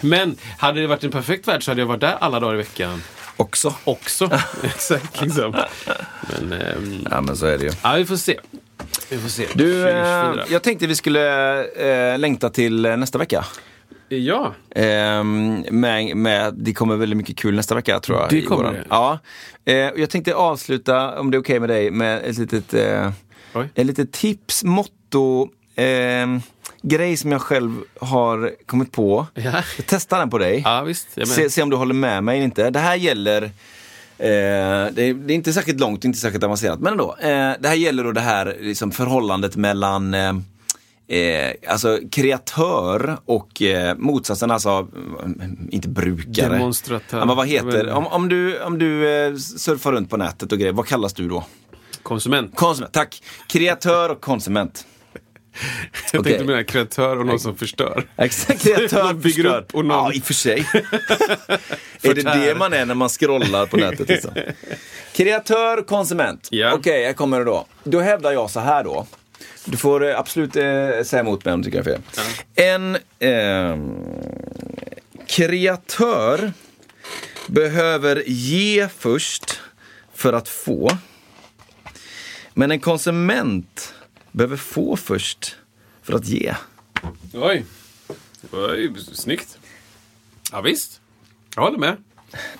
Speaker 1: Men hade det varit en perfekt värld så hade jag varit där alla dagar i veckan
Speaker 2: Också.
Speaker 1: också. Exakt, liksom. Men ehm,
Speaker 2: Ja, men så är det ju.
Speaker 1: ja, vi får se. Vi får se.
Speaker 2: Du, eh,
Speaker 1: 2024.
Speaker 2: jag tänkte vi skulle eh, längta till eh, nästa vecka.
Speaker 1: Ja,
Speaker 2: Ehm, med, med, det kommer väldigt mycket kul nästa vecka tror jag.
Speaker 1: Det kommer
Speaker 2: våran-
Speaker 1: det.
Speaker 2: Ja. Eh, och jag tänkte avsluta, om det är okej med dig, med ett litet, eh,
Speaker 1: Oj.
Speaker 2: ett litet tips, motto, ehm, grej som jag själv har kommit på.
Speaker 1: Ja.
Speaker 2: Testar den på dig.
Speaker 1: ja visst.
Speaker 2: Se, se om du håller med mig eller inte. Det här gäller, eh, det, är, det är inte särskilt långt, inte särskilt avancerat, men ändå. Eh, det här gäller då det här liksom, förhållandet mellan eh, Eh, alltså kreatör och eh, motsatsen, alltså mm, inte brukare.
Speaker 1: Demonstratör.
Speaker 2: Ja, men vad heter om, om du, om du eh, surfar runt på nätet och grejer, vad kallas du då?
Speaker 1: Konsument.
Speaker 2: Konsument, tack. Kreatör och konsument.
Speaker 1: Jag
Speaker 2: Okej.
Speaker 1: tänkte mena kreatör och någon som förstör.
Speaker 2: Exakt, kreatör
Speaker 1: bygger
Speaker 2: förstör.
Speaker 1: och någon-
Speaker 2: Ja, i och för sig. är det det man är när man scrollar på nätet? Liksom? Kreatör, konsument.
Speaker 1: Ja.
Speaker 2: Okej, jag kommer då. Då hävdar jag så här då. Du får eh, absolut eh, säga emot mig om du tycker jag är fel. En ehm, kreatör behöver ge först för att få. Men en konsument behöver få först för att ge.
Speaker 1: Oj. Det var ju snyggt. Ja, visst. Jag håller med.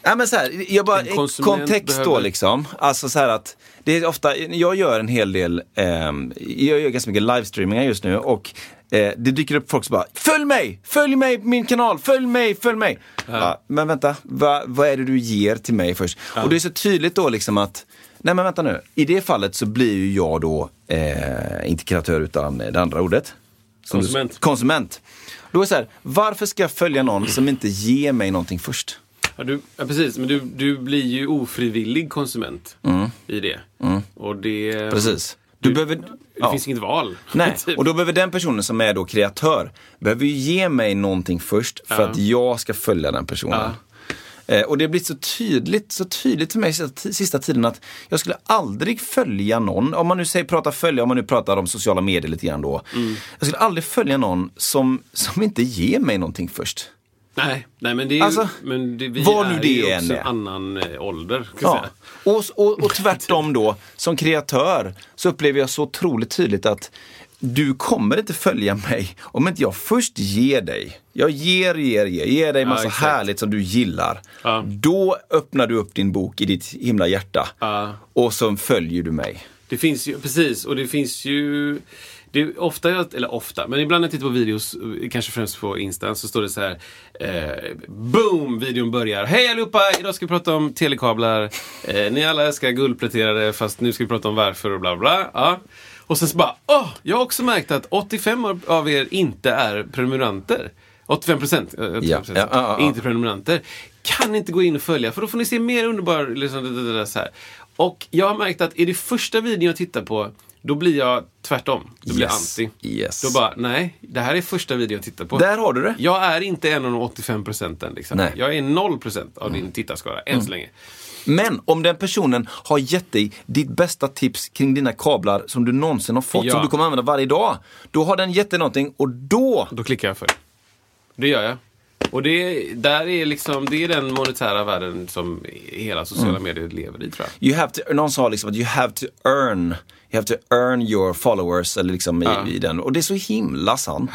Speaker 2: Nej men så här, jag bara, kontext då
Speaker 1: behöver-
Speaker 2: liksom. Alltså så här att, det är ofta, jag gör en hel del, ehm, jag gör ganska mycket livestreamingar just nu och eh, det dyker upp folk som bara, följ mig, följ mig på min kanal, följ mig, följ mig. Ja, men vänta, va, vad är det du ger till mig först? Och det är så tydligt då liksom att, nej men vänta nu, i det fallet så blir ju jag då, eh, inte kreatör utan det andra ordet. Som du-
Speaker 1: Konsument.
Speaker 2: konsument. Då är det så här, varför ska jag följa någon som inte ger mig någonting först?
Speaker 1: Ja, du, ja, precis. Men du, du blir ju ofrivillig konsument i det. Och det...
Speaker 2: Mm. Precis. Du,
Speaker 1: Du-
Speaker 2: behöver...
Speaker 1: Det
Speaker 2: ja.
Speaker 1: finns inget val.
Speaker 2: Nej,
Speaker 1: Typ.
Speaker 2: och då behöver den personen som är då kreatör, behöver ju ge mig någonting först för
Speaker 1: Ja.
Speaker 2: att jag ska följa den personen. Eh, och det har blivit så tydligt, så tydligt för mig sista, sista tiden att jag skulle aldrig följa någon, om man nu säger prata följa, om man nu pratar om sociala medier lite grann då.
Speaker 1: Mm.
Speaker 2: Jag skulle aldrig följa någon som, som inte ger mig någonting först.
Speaker 1: Nej, nej, men det är ju...
Speaker 2: Alltså,
Speaker 1: men det, vi
Speaker 2: vad nu
Speaker 1: är
Speaker 2: det än
Speaker 1: också
Speaker 2: är.
Speaker 1: annan eh, ålder.
Speaker 2: Ja. Och, och, och tvärtom då, som kreatör så upplever jag så otroligt tydligt att du kommer inte följa mig om inte jag först ger dig. Jag ger, ger, ger, ger dig massa
Speaker 1: exakt.
Speaker 2: härligt som du gillar.
Speaker 1: Ja.
Speaker 2: Då öppnar du upp din bok i ditt himla hjärta.
Speaker 1: Ja.
Speaker 2: Och så följer du mig.
Speaker 1: Det finns ju, precis, och det finns ju... Det är ofta, jag- eller ofta, men ibland när jag tittar på videos, kanske främst på Insta, så står det så här eh, Boom! Videon börjar. Hej allihopa! Idag ska vi prata om telekablar. Eh, ni alla älskar guldpläterade, fast nu ska vi prata om varför och bla bla. Ja. Och sen så bara, åh! Jag har också märkt att 85 av- er inte är prenumeranter. 85 procent
Speaker 2: Ja, ja, ja,
Speaker 1: inte prenumeranter. Kan inte gå in och följa, för då får ni se mer underbar... Liksom, det, det, det, så här. Och jag har märkt att i det första videon jag tittar på, då blir jag tvärtom. Då blir
Speaker 2: Yes.
Speaker 1: jag anti.
Speaker 2: Yes.
Speaker 1: Då bara, nej, det här är första videon jag tittar på.
Speaker 2: Där har du det.
Speaker 1: Jag är inte en av de 85 procenten. Liksom.
Speaker 2: Nej. Mm.
Speaker 1: Jag är 0 procent av din tittarskara, än så länge.
Speaker 2: Men om den personen har gett dig ditt bästa tips kring dina kablar som du någonsin har fått,
Speaker 1: Ja.
Speaker 2: som du kommer använda varje dag. Då har den gett dig någonting och då
Speaker 1: Då klickar jag för det. Gör jag. Och det, där är liksom, det är den monetära världen som hela sociala
Speaker 2: Mm.
Speaker 1: medier lever i tror jag.
Speaker 2: You have to, någon sa liksom att you have to earn, you have to earn your followers eller liksom i, i den. Och det är så himla sant.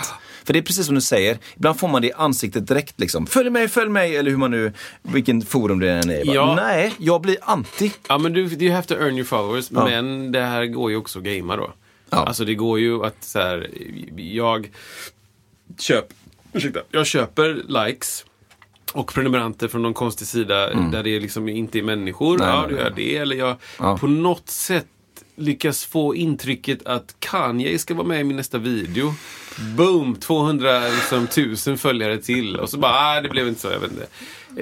Speaker 2: För det är precis som du säger, ibland får man det i ansiktet direkt liksom. Följ mig, följ mig, eller hur man nu, vilken forum det än är.
Speaker 1: Ja.
Speaker 2: Nej, jag blir anti.
Speaker 1: Ja men du, you have to earn your followers, men det här går ju också att gamea då.
Speaker 2: Ja.
Speaker 1: Alltså det går ju att så här, jag köp, ursäkta, jag köper likes och prenumeranter från någon konstig sida där det liksom inte är människor.
Speaker 2: Mm. Nej,
Speaker 1: ja, du gör det. Eller jag
Speaker 2: Ja.
Speaker 1: på något sätt lyckas få intrycket att Kanye ska vara med i min nästa video. Boom! 200 liksom, tusen följare till. Och så bara, ah, det blev inte så. Jag vet inte.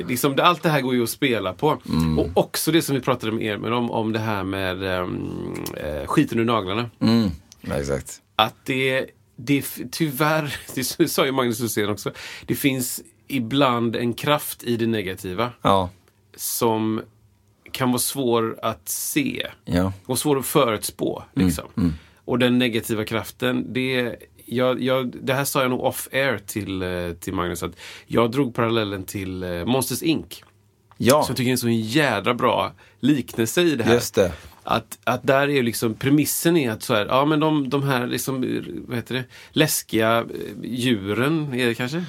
Speaker 1: Liksom, allt det här går ju att spela på.
Speaker 2: Mm.
Speaker 1: Och också det som vi pratade med er med om, om det här med um, eh, skiten ur naglarna.
Speaker 2: Ja, exakt.
Speaker 1: Att det, det tyvärr, det sa ju Magnus Rosén också, det finns ibland en kraft i det negativa
Speaker 2: Ja,
Speaker 1: som kan vara svår att se
Speaker 2: ja.
Speaker 1: och svår att förutspå. Liksom. Och den negativa kraften, det, jag, jag, det här sa jag nog off-air till, eh, till Magnus, att jag drog parallellen till eh, Monsters Inc.
Speaker 2: Ja,
Speaker 1: Så jag tycker är en så jädra bra liknelse i det här.
Speaker 2: Just det.
Speaker 1: Att, att där är liksom premissen är att så här, ja men de, de här liksom, vad heter det, läskiga eh, djuren, är det kanske?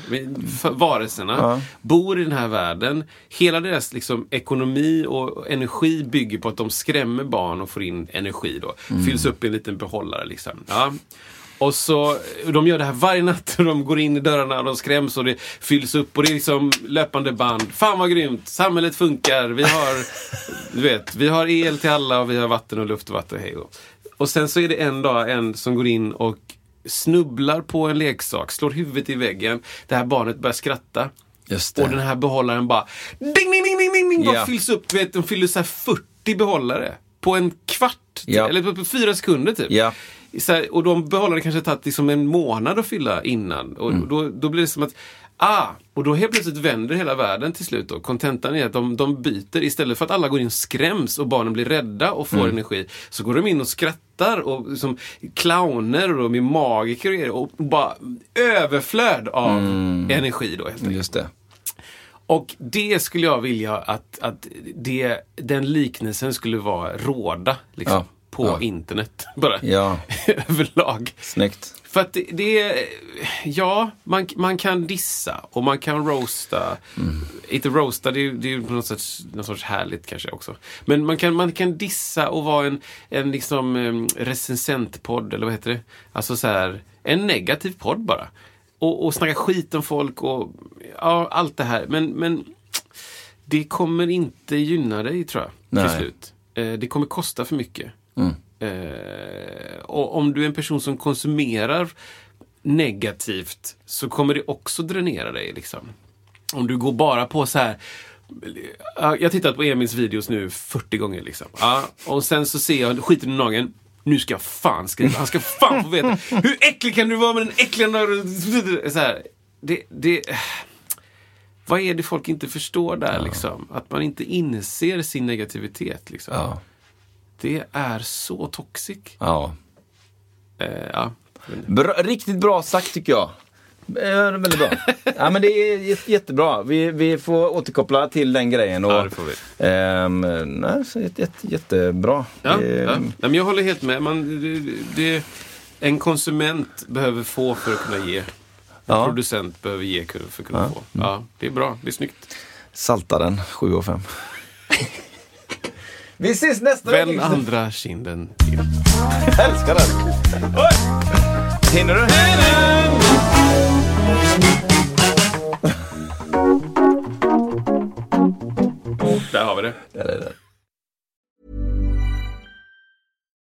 Speaker 1: Varelserna,
Speaker 2: Ja.
Speaker 1: bor i den här världen. Hela deras liksom ekonomi och energi bygger på att de skrämmer barn och får in energi då.
Speaker 2: Mm.
Speaker 1: Fylls upp i en liten behållare liksom. Ja. Och så, de gör det här varje natt och de går in i dörrarna och de skräms och det fylls upp och det är liksom löpande band. Fan vad grymt! Samhället funkar. Vi har, du vet, vi har el till alla och vi har vatten och luft och vatten. Hej och. och sen så är det en dag en som går in och snubblar på en leksak, slår huvudet i väggen. Det här barnet börjar skratta. Och den här behållaren bara ding, ding, ding, ding, ding, ding, bara
Speaker 2: Ja.
Speaker 1: fylls upp. Vet, de fyller så här 40 behållare på en kvart.
Speaker 2: Ja.
Speaker 1: Eller på, på fyra sekunder typ.
Speaker 2: Ja.
Speaker 1: Här, och de behållande kanske tagit liksom en månad att fylla innan. Och
Speaker 2: Mm.
Speaker 1: då, då blir det som att Ah, och då helt plötsligt vänder hela världen till slut. då. Kontentan är att de, de byter. Istället för att alla går in och skräms och barnen blir rädda och får
Speaker 2: Mm.
Speaker 1: energi. Så går de in och skrattar och som clowner och de är magiker och, och bara överflöd av
Speaker 2: Mm.
Speaker 1: energi då helt enkelt.
Speaker 2: Just det.
Speaker 1: Och det skulle jag vilja att, att det, den liknelsen skulle vara råda liksom,
Speaker 2: Ja.
Speaker 1: På
Speaker 2: Ja.
Speaker 1: internet. Bara
Speaker 2: Ja,
Speaker 1: överlag.
Speaker 2: snyggt.
Speaker 1: För att det, det är, ja, man, man kan dissa och man kan roasta. Inte roasta, det det är ju på något sorts, något sorts härligt kanske också. Men man kan, man kan dissa och vara en, en liksom recensentpodd, eller vad heter det? Alltså så här, en negativ podd bara. Och, och snacka skit om folk och ja, allt det här. Men, men det kommer inte gynna dig tror jag,
Speaker 2: Nej.
Speaker 1: till slut. Eh, det kommer kosta för mycket. Eh, och om du är en person som konsumerar negativt så kommer det också dränera dig. Liksom. Om du går bara på så här Ja, Jag har tittat på Emils videos nu 40 gånger. Liksom. Ja, och sen så ser jag skiten i nageln. Nu ska jag fan skriva. Han ska fan få veta. Hur äcklig kan du vara med den äckliga nageln? Så här, det, det, vad är det folk inte förstår där? Liksom? Att man inte inser sin negativitet. Liksom.
Speaker 2: Ja.
Speaker 1: Det är så toxic.
Speaker 2: ja.
Speaker 1: Eh, ja.
Speaker 2: Bra, riktigt bra sagt tycker jag. Eh, väldigt bra. ja, men det är jät- jättebra. Vi, vi får återkoppla till den grejen. Och,
Speaker 1: Ja, det får vi.
Speaker 2: Ehm, nej, så jätte, jätte, jättebra.
Speaker 1: Ja,
Speaker 2: Det-
Speaker 1: ja. Nej, men jag håller helt med. Man, det, det, en konsument behöver få för att kunna ge. En
Speaker 2: Ja.
Speaker 1: producent behöver ge för att kunna få. Ja, det är bra. Det är snyggt.
Speaker 2: Saltaren 7 och 5. Vi ses nästa
Speaker 1: Vänd
Speaker 2: vecka.
Speaker 1: andra kinden till.
Speaker 2: Jag älskar den. Hinner du?
Speaker 1: Där har vi det.
Speaker 2: Där är det.